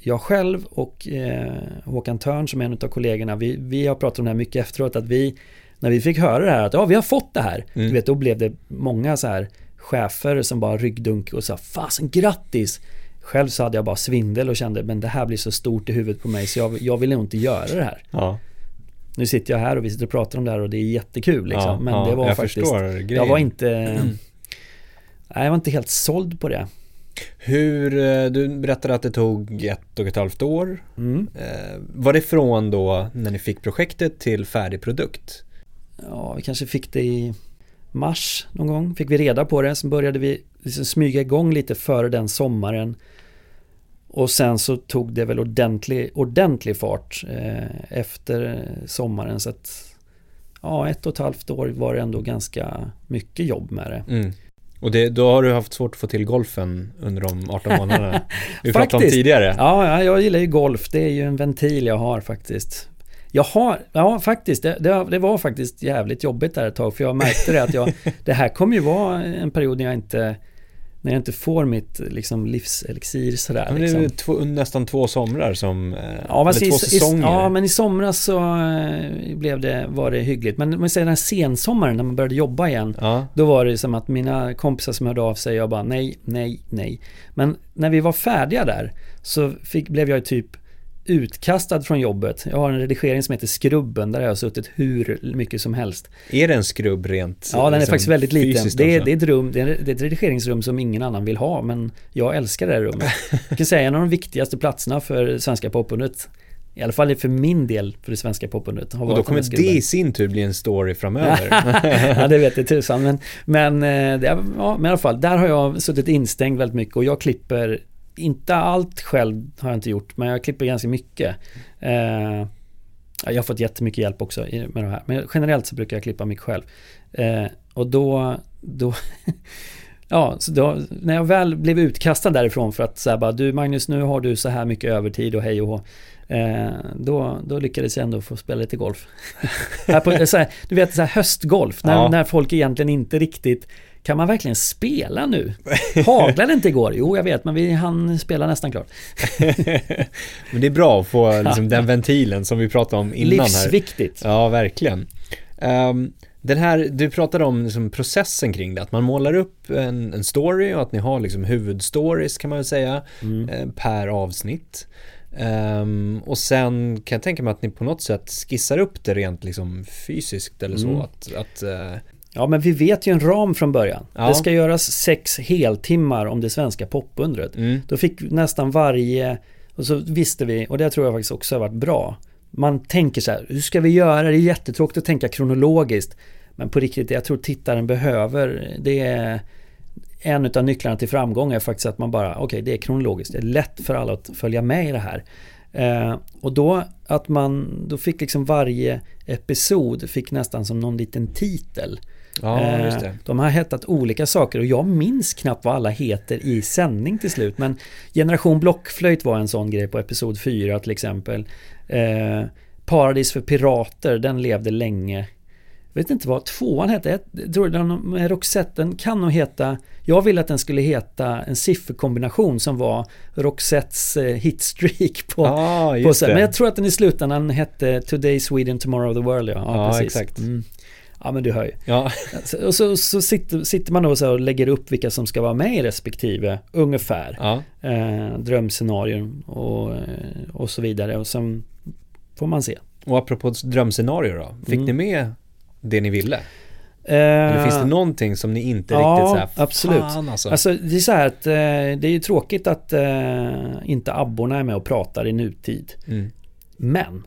jag själv och eh, Håkan Törn som är en av kollegorna, vi, vi har pratat om det här mycket efteråt att vi när vi fick höra det här att ja, vi har fått det här. Mm. Du vet, då blev det många så här chefer som bara ryggdunk och sa fasen grattis. Själv så hade jag bara svindel och kände men det här blir så stort i huvudet på mig så jag, jag vill nog inte göra det här. Ja. Nu sitter jag här och vi sitter och pratar om det här och det är jättekul liksom. Ja, men ja, det var jag faktiskt Jag var inte Nej, jag var inte helt såld på det. Hur, eh, du berättade att det tog ett och ett halvt år. Mm. Eh, var det från då när ni fick projektet till färdig produkt? Ja, vi kanske fick det i mars någon gång. Fick vi reda på det. Sen började vi liksom smyga igång lite före den sommaren. Och sen så tog det väl ordentlig, ordentlig fart eh, efter sommaren. Så att ja, ett och ett halvt år var det ändå ganska mycket jobb med det. Mm. Och det, då har du haft svårt att få till golfen under de 18 månaderna vi pratade om tidigare. Ja, jag gillar ju golf. Det är ju en ventil jag har faktiskt. Jag har, ja faktiskt, det, det, det, var faktiskt jävligt jobbigt där ett tag för jag märkte det att jag, det här kommer ju vara en period när jag inte när jag inte får mitt liksom, livselixir sådär. Men det är liksom. två, nästan två somrar som, eh, ja, eller två säsonger. I, ja, men i somras så eh, blev det, var det hyggligt. Men man säger den här sensommaren när man började jobba igen. Ja. Då var det som att mina kompisar som hörde av sig, jag bara nej, nej, nej. Men när vi var färdiga där så fick, blev jag typ utkastad från jobbet. Jag har en redigering som heter Skrubben där jag har suttit hur mycket som helst. Är det en skrubb rent? Ja, den är liksom faktiskt väldigt liten. Det är, det, är ett rum, det är, det är ett redigeringsrum som ingen annan vill ha, men jag älskar det här rummet. Jag kan säga en av de viktigaste platserna för svenska popundret. I alla fall för min del för det svenska popundret. Och då kommer det i sin tur bli en story framöver. ja, det vet jag tusan. Men, men, eh, det, ja, men i alla fall, där har jag suttit instängd väldigt mycket och jag klipper inte allt själv har jag inte gjort, men jag klipper ganska mycket. Eh, jag har fått jättemycket hjälp också med det här. Men generellt så brukar jag klippa mycket själv. Eh, och då, då ja, så då, när jag väl blev utkastad därifrån för att säga bara du Magnus, nu har du så här mycket övertid och hej och hå. Eh, då, då lyckades jag ändå få spela lite golf. här på, här, du vet så här höstgolf, när, ja. när folk egentligen inte riktigt kan man verkligen spela nu? Haglade inte igår? Jo, jag vet, men vi hann spela nästan klart. men det är bra att få liksom, den ventilen som vi pratade om innan. Livsviktigt. Här. Ja, verkligen. Um, den här, du pratade om liksom processen kring det, att man målar upp en, en story och att ni har liksom huvudstories kan man väl säga mm. eh, per avsnitt. Um, och sen kan jag tänka mig att ni på något sätt skissar upp det rent liksom fysiskt eller så. Mm. Att, att uh, Ja, men vi vet ju en ram från början. Ja. Det ska göras sex heltimmar om det svenska popundret. Mm. Då fick nästan varje, och så visste vi, och det tror jag faktiskt också har varit bra. Man tänker så här, hur ska vi göra? Det är jättetråkigt att tänka kronologiskt. Men på riktigt, jag tror tittaren behöver, det är en av nycklarna till framgång är faktiskt att man bara, okej okay, det är kronologiskt, det är lätt för alla att följa med i det här. Eh, och då att man, då fick liksom varje episod fick nästan som någon liten titel. Ja, just det. De har hetat olika saker och jag minns knappt vad alla heter i sändning till slut. Men Generation Blockflöjt var en sån grej på episod 4 till exempel. Eh, Paradis för pirater, den levde länge. Jag vet inte vad tvåan hette. Jag tror den Roxette, den kan nog heta... Jag ville att den skulle heta en sifferkombination som var Roxettes eh, hitstreak på... Ah, på Men jag tror att den i slutändan hette Today Sweden, Tomorrow the World. Ja, ja, ja precis. exakt. Mm. Ja men du hör ju. Ja. Och så, så sitter, sitter, man då och, så och lägger upp vilka som ska vara med i respektive ungefär. Ja. Eh, drömscenarion och, och så vidare. Och sen får man se. Och apropå drömscenarier då. Fick mm. ni med det ni ville? Eller finns det eh, någonting som ni inte ja, riktigt såhär, absolut. Fan alltså. alltså. det är så här att eh, det är ju tråkigt att eh, inte abborna är med och pratar i nutid. Mm. Men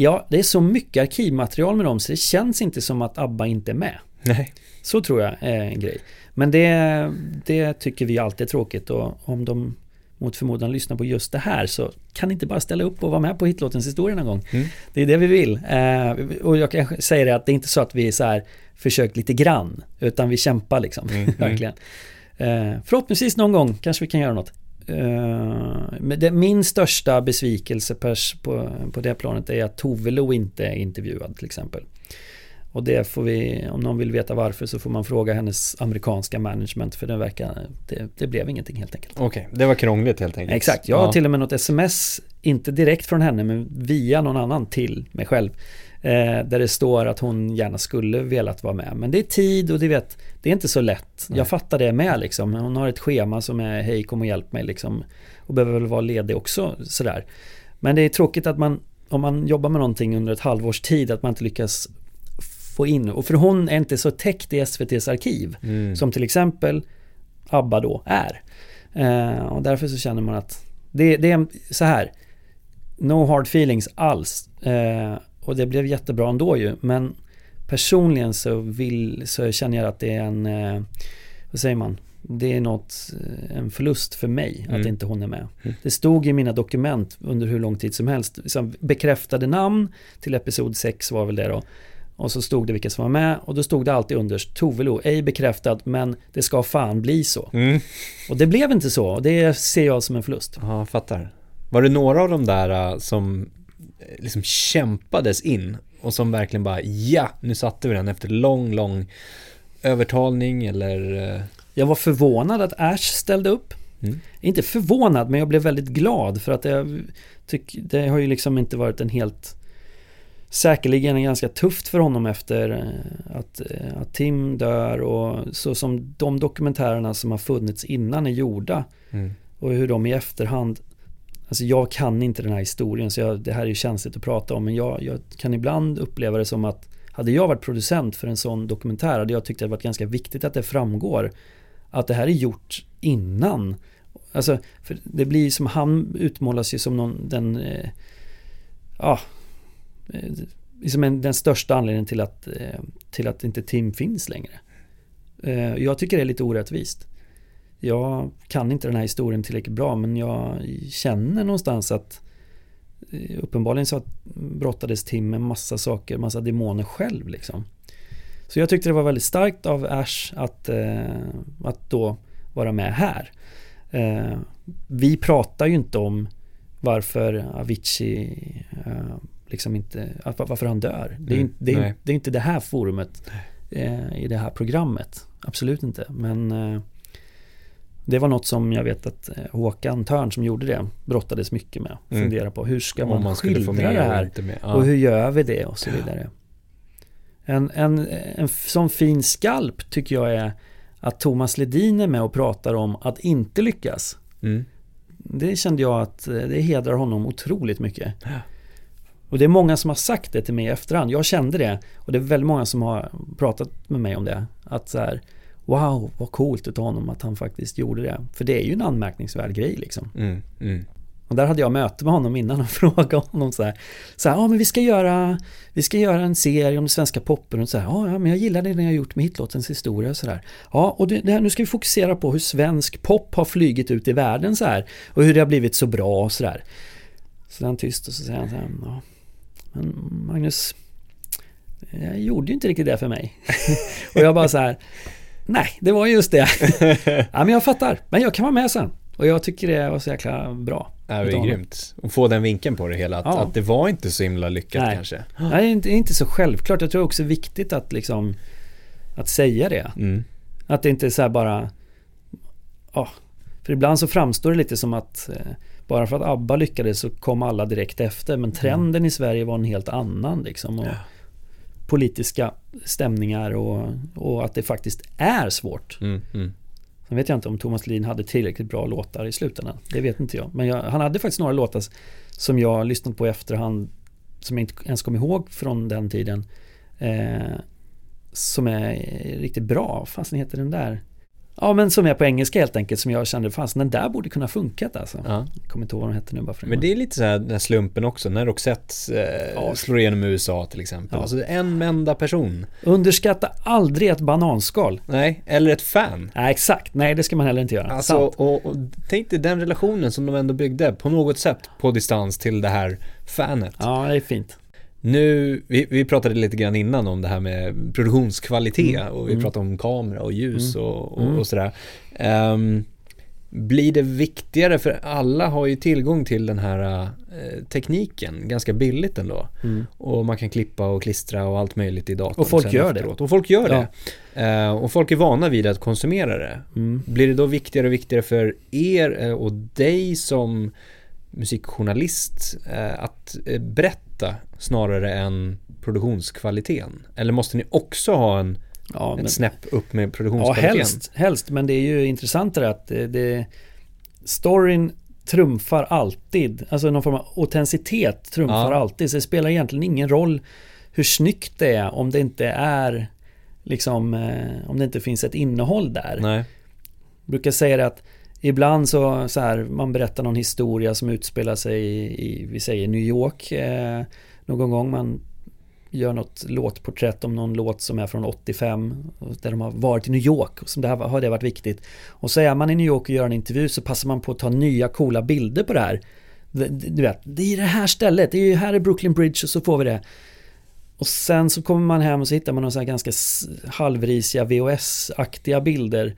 Ja, det är så mycket arkivmaterial med dem så det känns inte som att ABBA inte är med. Nej. Så tror jag är en grej. Men det, det tycker vi alltid är tråkigt och om de mot förmodan lyssnar på just det här så kan ni inte bara ställa upp och vara med på hitlåtens historia någon gång. Mm. Det är det vi vill. Eh, och jag kan säga det att det är inte så att vi är så här försökt lite grann utan vi kämpar liksom. Mm. Verkligen. Eh, förhoppningsvis någon gång kanske vi kan göra något. Uh, min största besvikelse på, på det planet är att Tove Lo inte är intervjuad till exempel. Och det får vi, om någon vill veta varför så får man fråga hennes amerikanska management för det verkar, det, det blev ingenting helt enkelt. Okej, okay, det var krångligt helt enkelt. Exakt, jag har ja. till och med något sms, inte direkt från henne men via någon annan till mig själv. Eh, där det står att hon gärna skulle velat vara med. Men det är tid och det, vet, det är inte så lätt. Nej. Jag fattar det med liksom. Hon har ett schema som är hej kom och hjälp mig liksom. Och behöver väl vara ledig också sådär. Men det är tråkigt att man, om man jobbar med någonting under ett halvårs tid, att man inte lyckas få in. Och för hon är inte så täckt i SVTs arkiv. Mm. Som till exempel ABBA då är. Eh, och därför så känner man att det, det är så här. No hard feelings alls. Eh, och det blev jättebra ändå ju. Men personligen så, vill, så känner jag att det är en, eh, vad säger man? Det är något, eh, en förlust för mig mm. att inte hon är med. Mm. Det stod i mina dokument under hur lång tid som helst. Liksom bekräftade namn till episod 6 var väl det då. Och så stod det vilka som var med och då stod det alltid underst Tovelo, ej bekräftad men det ska fan bli så. Mm. Och det blev inte så och det ser jag som en förlust. Ja, fattar. Var det några av de där uh, som liksom kämpades in och som verkligen bara ja, nu satte vi den efter lång, lång övertalning eller eh, Jag var förvånad att Ash ställde upp. Mm. Inte förvånad men jag blev väldigt glad för att jag tycker det har ju liksom inte varit en helt Säkerligen ganska tufft för honom efter eh, att, eh, att Tim dör och så som de dokumentärerna som har funnits innan är gjorda mm. och hur de i efterhand Alltså jag kan inte den här historien så jag, det här är ju känsligt att prata om men jag, jag, kan ibland uppleva det som att hade jag varit producent för en sån dokumentär hade jag tyckt att det varit ganska viktigt att det framgår att det här är gjort innan. Alltså, för det blir som han utmålas ju som någon, den, eh, ja, eh, liksom en, den största anledningen till att, eh, till att inte Tim finns längre. Eh, jag tycker det är lite orättvist jag kan inte den här historien tillräckligt bra men jag känner någonstans att eh, uppenbarligen så brottades Tim med massa saker, massa demoner själv liksom. Så jag tyckte det var väldigt starkt av Ash att, eh, att då vara med här. Eh, vi pratar ju inte om varför Avicii liksom inte, varför han dör. Det är, mm, det, är, det är, inte det här forumet i det här programmet. Absolut inte. Men det var något som jag vet att eh, Håkan Törn som gjorde det brottades mycket med. Mm. Fundera på hur ska man, man skildra det här? Ja. Och hur gör vi det och så vidare. En, en, en sån fin skalp tycker jag är att Thomas Ledin är med och pratar om att inte lyckas. Mm. Det kände jag att eh, det hedrar honom otroligt mycket. Och det är många som har sagt det till mig i efterhand. Jag kände det. Och det är väldigt många som har pratat med mig om det. Att så här, wow, vad coolt utav honom att han faktiskt gjorde det. För det är ju en anmärkningsvärd grej liksom. Mm, mm. Och där hade jag möte med honom innan och frågade honom så här. Så här, ja men vi ska göra, vi ska göra en serie om det svenska poppen och så här. Ja, men jag gillar det ni har gjort med hitlåtens historia och så där. Ja, och det, det här, nu ska vi fokusera på hur svensk pop har flygit ut i världen så här. Och hur det har blivit så bra och så där. Så är han tyst och så säger han så här, ja, men Magnus, jag gjorde ju inte riktigt det för mig. och jag bara så här, nej, det var just det. ja, men jag fattar, men jag kan vara med sen. Och jag tycker det var så jäkla bra. Ja, det är grymt. Och få den vinkeln på det hela, att, ja. att det var inte så himla lyckat nej. kanske. Nej, det är inte så självklart. Jag tror också det är viktigt att liksom att säga det. Mm. Att det inte är så här bara, ja, för ibland så framstår det lite som att eh, bara för att ABBA lyckades så kom alla direkt efter. Men trenden mm. i Sverige var en helt annan liksom. Och ja. Politiska stämningar och, och, att det faktiskt är svårt. Mm, mm. Sen vet jag inte om Thomas Lin hade tillräckligt bra låtar i slutändan. Det vet inte jag. Men jag, han hade faktiskt några låtar som jag lyssnat på i efterhand. Som jag inte ens kom ihåg från den tiden. Eh, som är riktigt bra. Vad fasen heter den där? Ja men som är på engelska helt enkelt som jag kände fanns den där borde kunna funkat alltså. Ja. Jag kommer inte ihåg vad den hette nu bara för Men det är lite så här den här slumpen också när Roxette eh, ja. slår igenom USA till exempel. Ja. Alltså en enda person. Underskatta aldrig ett bananskal. Nej, eller ett fan. Nej exakt, nej det ska man heller inte göra. Alltså, och, och tänk dig den relationen som de ändå byggde på något sätt på distans till det här fanet. Ja, det är fint. Nu, vi, vi pratade lite grann innan om det här med produktionskvalitet mm. och vi mm. pratade om kamera och ljus mm. och, och, och, sådär. Um, blir det viktigare, för alla har ju tillgång till den här uh, tekniken ganska billigt ändå. Mm. Och man kan klippa och klistra och allt möjligt i datorn. Och folk gör efteråt. det. Och folk gör ja. det. Uh, och folk är vana vid att konsumera det. Mm. Blir det då viktigare och viktigare för er uh, och dig som musikjournalist att berätta snarare än produktionskvaliteten? Eller måste ni också ha en ja, men, ett snäpp upp med produktionskvaliteten? Ja, helst, helst, men det är ju intressantare att det, det storyn trumfar alltid, alltså någon form av autenticitet trumfar ja. alltid. Så det spelar egentligen ingen roll hur snyggt det är om det inte är liksom, eh, om det inte finns ett innehåll där. Nej. Jag brukar säga det att Ibland så, så här, man berättar någon historia som utspelar sig i, i vi säger New York. Eh, någon gång man gör något låtporträtt om någon låt som är från 85 där de har varit i New York och som det här, har det varit viktigt. Och så är man i New York och gör en intervju så passar man på att ta nya coola bilder på det här. Du vet, det är det här stället, det är ju här i Brooklyn Bridge och så får vi det. Och sen så kommer man hem och så hittar man några ganska halvrisiga VHS-aktiga bilder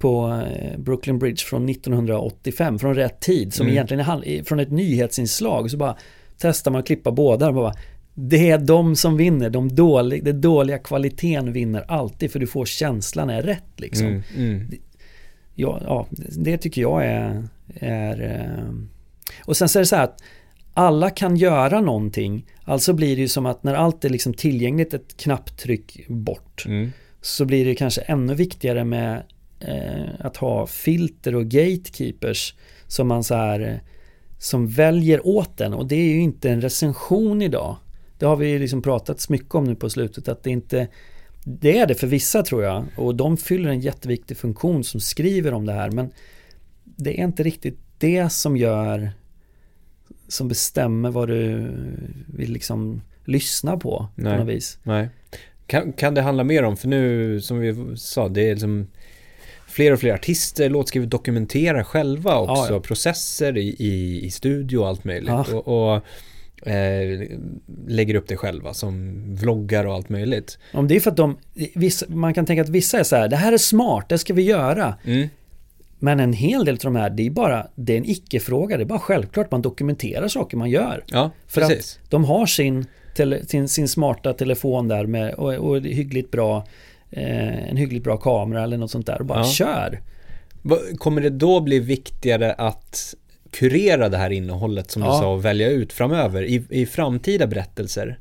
på eh, Brooklyn Bridge från 1985, från rätt tid, som mm. egentligen är från ett nyhetsinslag. Så bara testar man att klippa båda och bara det är de som vinner, de dåliga, den dåliga kvaliteten vinner alltid för du får känslan är rätt liksom. Mm, mm. Ja, ja, det tycker jag är, är eh, och sen så är det så här att alla kan göra någonting, alltså blir det ju som att när allt är liksom tillgängligt ett knapptryck bort mm. så blir det kanske ännu viktigare med att ha filter och gatekeepers som man så här som väljer åt den och det är ju inte en recension idag. Det har vi liksom pratat mycket om nu på slutet att det inte Det är det för vissa tror jag och de fyller en jätteviktig funktion som skriver om det här men Det är inte riktigt det som gör Som bestämmer vad du vill liksom lyssna på Nej. på något vis. Nej. Kan, kan det handla mer om, för nu som vi sa, det är liksom fler och fler artister, låtskrivare dokumenterar själva också ja, processer i, i, i, studio och allt möjligt. Och, och eh, lägger upp det själva som vloggar och allt möjligt. Om det är för att de, vissa, man kan tänka att vissa är så här, det här är smart, det ska vi göra. Mm. Men en hel del av de här, det är bara, det är en icke-fråga, det är bara självklart man dokumenterar saker man gör. Ja, för precis. att de har sin, tele, sin, sin smarta telefon där med, och, och hyggligt bra eh, en hyggligt bra kamera eller något sånt där och bara ja. kör. Kommer det då bli viktigare att kurera det här innehållet som ja. du sa och välja ut framöver i, i framtida berättelser?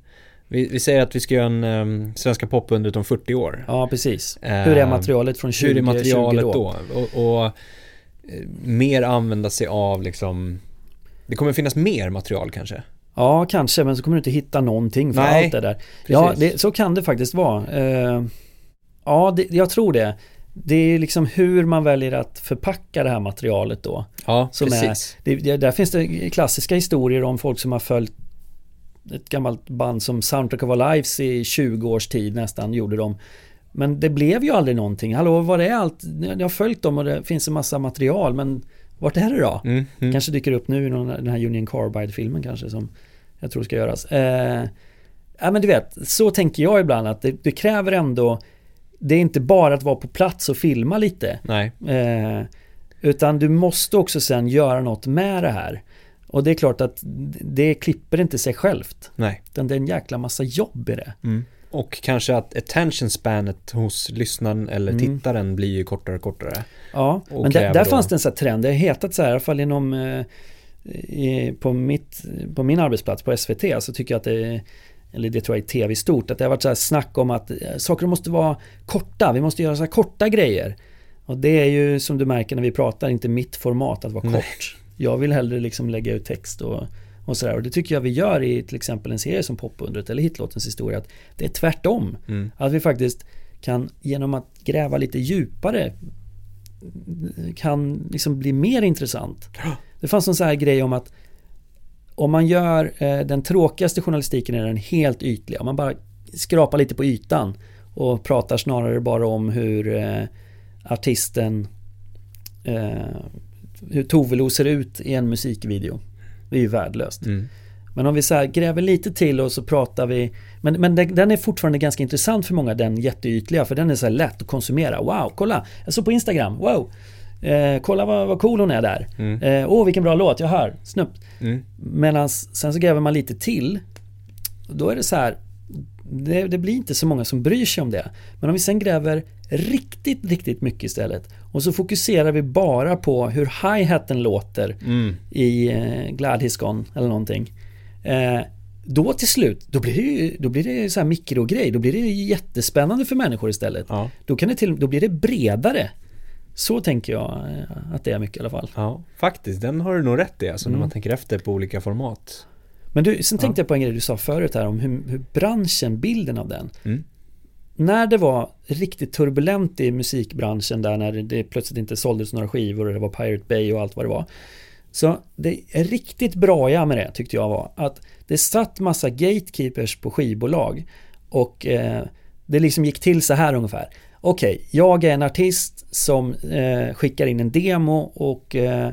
Vi, vi, säger att vi ska göra en um, Svenska popundret om 40 år. Ja, precis. Uh, hur är materialet från 20, hur är materialet då? då? Och, och uh, mer använda sig av liksom Det kommer finnas mer material kanske? Ja, kanske, men så kommer du inte hitta någonting för Nej, allt det där. Precis. Ja, det, så kan det faktiskt vara. Uh, Ja, det, jag tror det. det är liksom hur man väljer att förpacka det här materialet då. Ja, Som precis. Är, det, där finns det klassiska historier om folk som har följt ett gammalt band som Soundtrack of Our Lives i 20 års tid nästan gjorde de. Men det blev ju aldrig någonting. Hallå, vad är allt? Jag har följt dem och det finns en massa material men vart är det då? Mm, mm. Kanske dyker upp nu i någon, den här Union Carbide-filmen kanske som jag tror ska göras. Eh, ja men du vet, så tänker jag ibland att det, det, kräver ändå Det är inte bara att vara på plats och filma lite. Eh, utan du måste också sen göra något med det här. Och det är klart att det klipper inte sig självt. Nej. Utan det är en jäkla massa jobb i det. Mm. Och kanske att attention spanet hos lyssnaren eller Mm. tittaren blir ju kortare och kortare. Ja, Och men där, där fanns det en sån här trend. Det har hetat så här, i alla fall inom eh, i, på, mitt, på min arbetsplats på SVT så tycker jag att det eller det tror jag är tv stort, att det har varit så här snack om att eh, saker måste vara korta, vi måste göra så här korta grejer. Och det är ju som du märker när vi pratar inte mitt format att vara Nej. kort. Jag vill hellre liksom lägga ut text och, och sådär. Och det tycker jag vi gör i till exempel en serie som Popundret eller Hitlåtens historia. Att det är tvärtom. Mm. Att vi faktiskt kan genom att gräva lite djupare kan liksom bli mer intressant. Det fanns en sån här grej om att om man gör eh, den tråkigaste journalistiken är den helt ytliga. Om man bara skrapar lite på ytan och pratar snarare bara om hur eh, artisten eh, hur Tovelo ser ut i en musikvideo. Det är ju värdelöst. Mm. Men om vi så gräver lite till och så pratar vi Men, men den, den är fortfarande ganska intressant för många den jätteytliga för den är så här lätt att konsumera. Wow, kolla! Jag såg på Instagram, wow! Eh, kolla vad, vad cool hon är där. Mm. Eh, Åh vilken bra låt, jag hör, snabbt. Mm. Medan sen så gräver man lite till Då är det så här det, det blir inte så många som bryr sig om det. Men om vi sen gräver riktigt, riktigt mycket istället och så fokuserar vi bara på hur hi-haten låter Mm. i eh, Gone eller någonting. Eh, då till slut, då blir det ju då blir det så här mikrogrej. Då blir det jättespännande för människor istället. Ja. Då, kan det till, då blir det bredare. Så tänker jag eh, att det är mycket i alla fall. ja, faktiskt. Den har du nog rätt i alltså när Mm. man tänker efter på olika format. Men du, sen tänkte jag på en grej du sa förut här om hur, hur branschen, bilden av den. Mm. När det var riktigt turbulent i musikbranschen där när det plötsligt inte såldes några skivor och det var Pirate Bay och allt vad det var. Så det är riktigt bra med det tyckte jag var att det satt massa gatekeepers på skivbolag och eh, det liksom gick till så här ungefär. Okej, jag är en artist som eh, skickar in en demo och eh,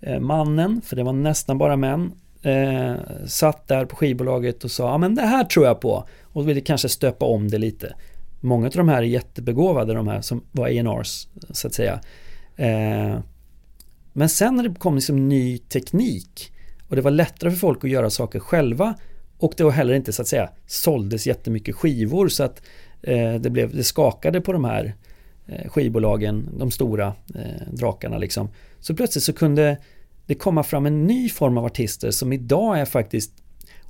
eh, mannen, för det var nästan bara män, eh, satt där på skivbolaget och sa ja men det här tror jag på och ville kanske stöpa om det lite. Många av de här är jättebegåvade de här som var A&Rs så att säga. Eh, men sen när det kom liksom ny teknik och det var lättare för folk att göra saker själva och det var heller inte så att säga såldes jättemycket skivor så att det, blev, det skakade på de här eh, skivbolagen, de stora eh, drakarna liksom. Så plötsligt så kunde det komma fram en ny form av artister som idag är faktiskt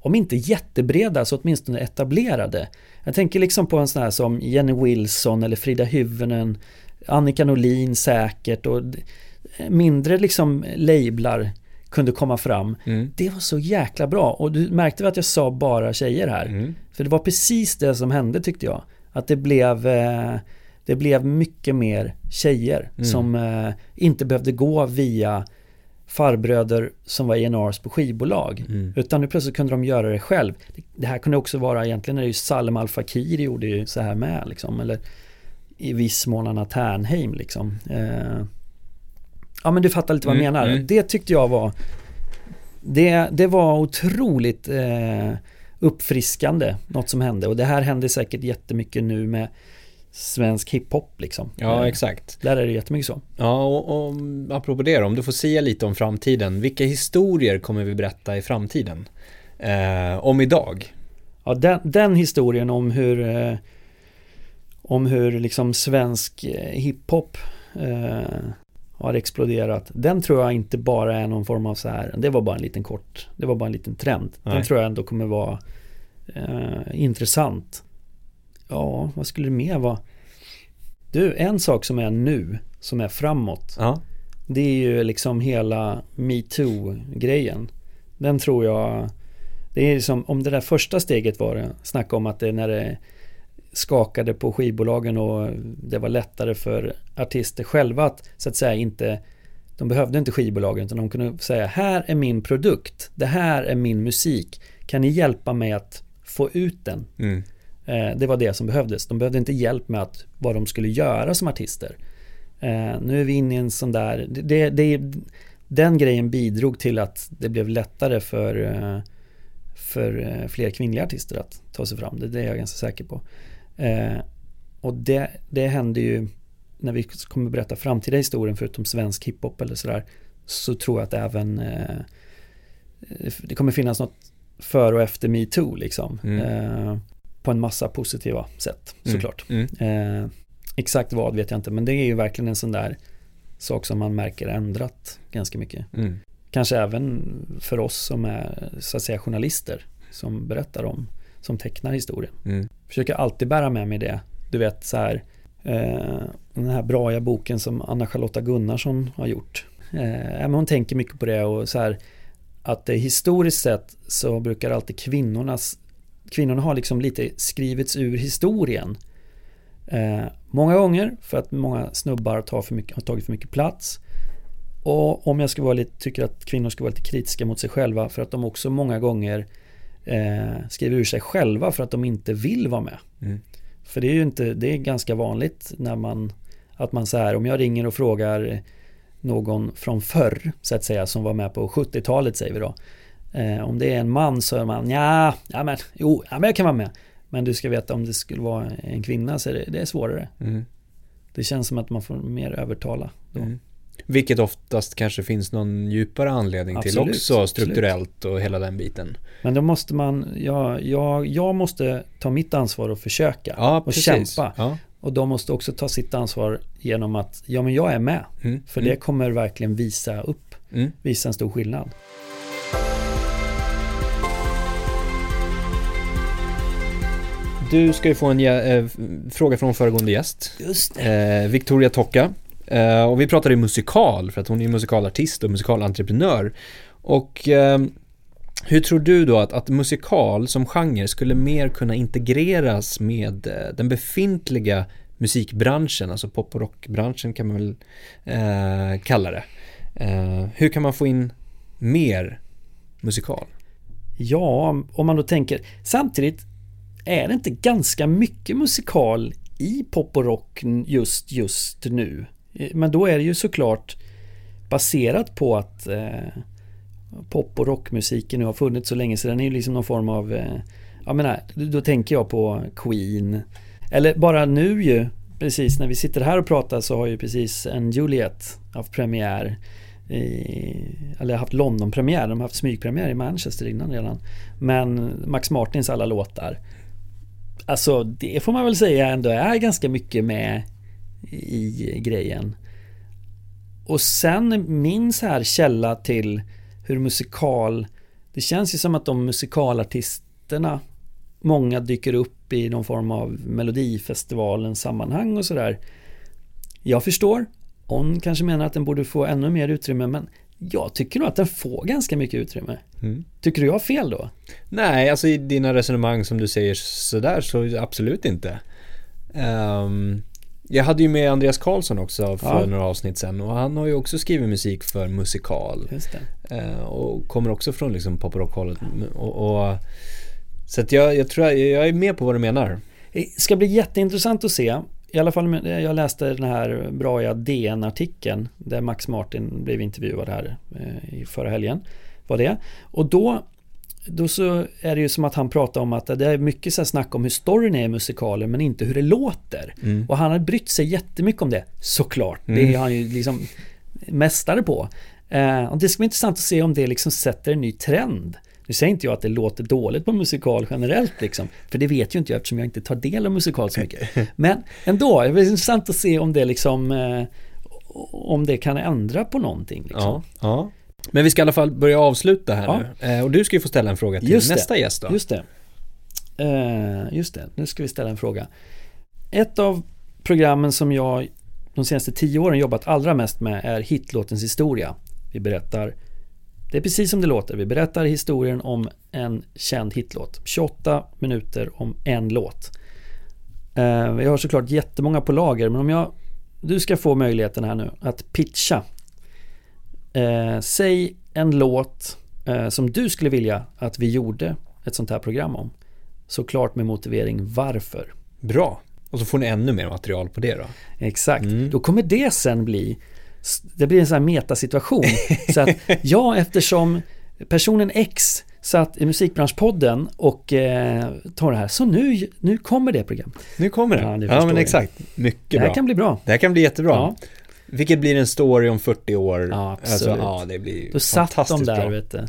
om inte jättebreda så åtminstone etablerade. Jag tänker liksom på en sån här som Jenny Wilson eller Frida Hyvönen, Annika Norlin säkert och mindre liksom lablar kunde komma fram. Mm. Det var så jäkla bra och du märkte väl att jag sa bara tjejer här. Mm. För det var precis det som hände tyckte jag. Att det blev, eh, det blev mycket mer tjejer Mm. som eh, inte behövde gå via farbröder som var ENRs på skivbolag. Mm. Utan nu plötsligt kunde de göra det själv. Det här kunde också vara, egentligen är det ju Salem Al Fakir gjorde ju så här med liksom. Eller i viss mån Anna Ternheim liksom. Eh, ja men du fattar lite vad jag Mm, menar. mm. Det tyckte jag var det, det var otroligt eh, uppfriskande något som hände och det här händer säkert jättemycket nu med svensk hiphop liksom. Ja, Eh, exakt. Där är det jättemycket så. Ja, och, och apropå det då, om du får säga lite om framtiden. Vilka historier kommer vi berätta i framtiden? Eh, om idag? Ja, den, den historien om hur eh, om hur liksom svensk eh, hiphop eh, har exploderat. Den tror jag inte bara är någon form av så här, det var bara en liten kort, det var bara en liten trend. Den Nej. tror jag ändå kommer vara eh, intressant. Ja, vad skulle det mer vara? Du, en sak som är nu, som är framåt, Ja. det är ju liksom hela metoo-grejen. Den tror jag Det är som om det där första steget var det Snacka om att det är när det skakade på skivbolagen och det var lättare för artister själva att så att säga inte de behövde inte skivbolagen utan de kunde säga här är min produkt, det här är min musik, kan ni hjälpa mig att få ut den? Mm. Eh, det var det som behövdes. De behövde inte hjälp med att, vad de skulle göra som artister. Eh, nu är vi inne i en sån där, det, det, den grejen bidrog till att det blev lättare för, eh, för fler kvinnliga artister att ta sig fram. Det, det är jag ganska säker på. Och det, det händer ju när vi kommer berätta framtida historien förutom svensk hiphop eller sådär så tror jag att även eh, det kommer finnas något före och efter metoo liksom. Mm. Eh, på en massa positiva sätt mm. såklart. Mm. Eh, exakt vad vet jag inte men det är ju verkligen en sån där sak som man märker ändrat ganska mycket. Mm. Kanske även för oss som är så att säga journalister som berättar om, som tecknar historien. Mm. Försöker alltid bära med mig det. Du vet så här Eh, den här bra boken som Anna-Charlotta Gunnarsson har gjort. Eh, hon tänker mycket på det och så här att det historiskt sett så brukar alltid kvinnornas kvinnorna har liksom lite skrivits ur historien. Eh, många gånger för att många snubbar tar för mycket, har tagit för mycket plats. Och om jag ska vara lite, tycker att kvinnor ska vara lite kritiska mot sig själva för att de också många gånger eh, skriver ur sig själva för att de inte vill vara med. Mm. För det är ju inte, det är ganska vanligt när man, att man så här, om jag ringer och frågar någon från förr, så att säga, som var med på 70-talet säger vi då. Eh, om det är en man så är man, ja, ja men, jo, ja, men jag kan vara med. Men du ska veta om det skulle vara en kvinna så är det, det är svårare. Mm. Det känns som att man får mer övertala då. Mm. Vilket oftast kanske finns någon djupare anledning absolut, till också strukturellt absolut. och hela den biten. Men då måste man, ja, ja, jag måste ta mitt ansvar och försöka ja, och kämpa. Ja. Och de måste också ta sitt ansvar genom att, ja men jag är med. Mm. För mm. det kommer verkligen visa upp, mm. visa en stor skillnad. Du ska ju få en äh, fråga från föregående gäst. Just det. Eh, Victoria Tocka Uh, och vi pratade musikal, för att hon är musikalartist och musikalentreprenör. Och uh, hur tror du då att, att musikal som genre skulle mer kunna integreras med uh, den befintliga musikbranschen, alltså pop och rockbranschen kan man väl eh, kalla det. hur kan man få in mer musikal? Ja, om man då tänker, samtidigt är det inte ganska mycket musikal i pop och rock just just nu? Eh, men då är det ju såklart baserat på att eh, pop och rockmusiken nu har funnits så länge så den är ju liksom någon form av eh, Jag menar, då tänker jag på Queen. Eller bara nu ju Precis när vi sitter här och pratar så har ju precis en Juliet haft premiär i, Eller haft London-premiär, de har haft smygpremiär i Manchester innan redan. Men Max Martins alla låtar. Alltså det får man väl säga ändå är ganska mycket med i grejen. Och sen min så här källa till hur musikal Det känns ju som att de musikalartisterna Många dyker upp i någon form av Melodifestivalens sammanhang och sådär Jag förstår Hon kanske menar att den borde få ännu mer utrymme men jag tycker nog att den får ganska mycket utrymme. Mm. Tycker du jag har fel då? Nej, alltså i dina resonemang som du säger sådär så absolut inte. Um, jag hade ju med Andreas Karlsson också för ja. några avsnitt sen och han har ju också skrivit musik för musikal. Eh, och kommer också från liksom pop rock-hållet. Och, och, så att jag, jag tror jag, jag är med på vad du menar. Det ska bli jätteintressant att se. I alla fall, jag läste den här bra DN-artikeln där Max Martin blev intervjuad här eh, i förra helgen. Var det. Och då då så är det ju som att han pratar om att det är mycket så snack om hur storyn är i musikaler men inte hur det låter. Mm. Och han har brytt sig jättemycket om det, såklart. Mm. Det är han ju liksom mästare på. Eh, och det ska bli intressant att se om det liksom sätter en ny trend. Nu säger inte jag att det låter dåligt på musikal generellt liksom. För det vet ju inte jag eftersom jag inte tar del av musikal så mycket. Men ändå, det blir intressant att se om det liksom eh, Om det kan ändra på någonting liksom. Ja, ja. Men vi ska i alla fall börja avsluta här ja. nu. Eh, och du ska ju få ställa en fråga till just nästa det. gäst då. Just det. Uh, just det, nu ska vi ställa en fråga. Ett av programmen som jag de senaste tio åren jobbat allra mest med är hitlåtens historia. Vi berättar, det är precis som det låter, vi berättar historien om en känd hitlåt. 28 minuter om en låt. Eh, vi har såklart jättemånga på lager men om jag, du ska få möjligheten här nu att pitcha. Eh, säg en låt eh, som du skulle vilja att vi gjorde ett sånt här program om. Såklart med motivering varför. Bra. Och så får ni ännu mer material på det då. Exakt. Mm. Då kommer det sen bli det blir en sån här metasituation. så att ja, eftersom personen X satt i musikbranschpodden och eh, tar det här. Så nu, nu kommer det programmet. Nu kommer det. Ja, ja men exakt. Mycket bra. Det här kan bli bra. Det här kan bli jättebra. Ja. Vilket blir en story om 40 år. Ja, absolut. Alltså, ja, det blir Då satt de där, bra. vet du.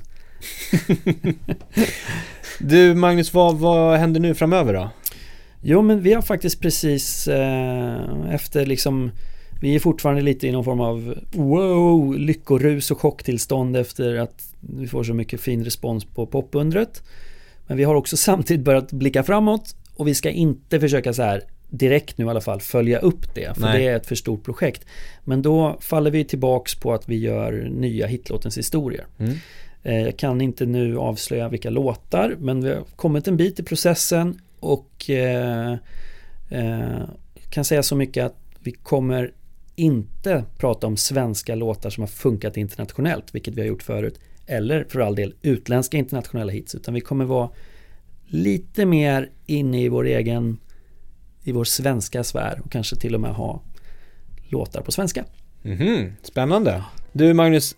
du, Magnus, vad, vad händer nu framöver då? Jo, men vi har faktiskt precis eh, efter liksom vi är fortfarande lite i någon form av wow, lyckorus och chocktillstånd efter att vi får så mycket fin respons på popundret. Men vi har också samtidigt börjat blicka framåt och vi ska inte försöka så här direkt nu i alla fall följa upp det. För Nej. det är ett för stort projekt. Men då faller vi tillbaks på att vi gör nya hitlåtens historier. Mm. Eh, jag kan inte nu avslöja vilka låtar men vi har kommit en bit i processen och eh, eh, kan säga så mycket att vi kommer inte prata om svenska låtar som har funkat internationellt, vilket vi har gjort förut, eller för all del utländska internationella hits, utan vi kommer vara lite mer inne i vår egen, i vår svenska sfär och kanske till och med ha låtar på svenska. Mm -hmm. Spännande. Du Magnus,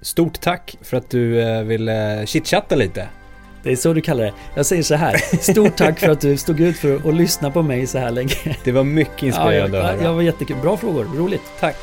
stort tack för att du eh, ville chitchatta lite. Det är så du kallar det. Jag säger så här. Stort tack för att du stod ut för att lyssna på mig så här länge. Det var mycket inspirerande ja, jag, jag var jättekul. Bra frågor. Roligt. Tack.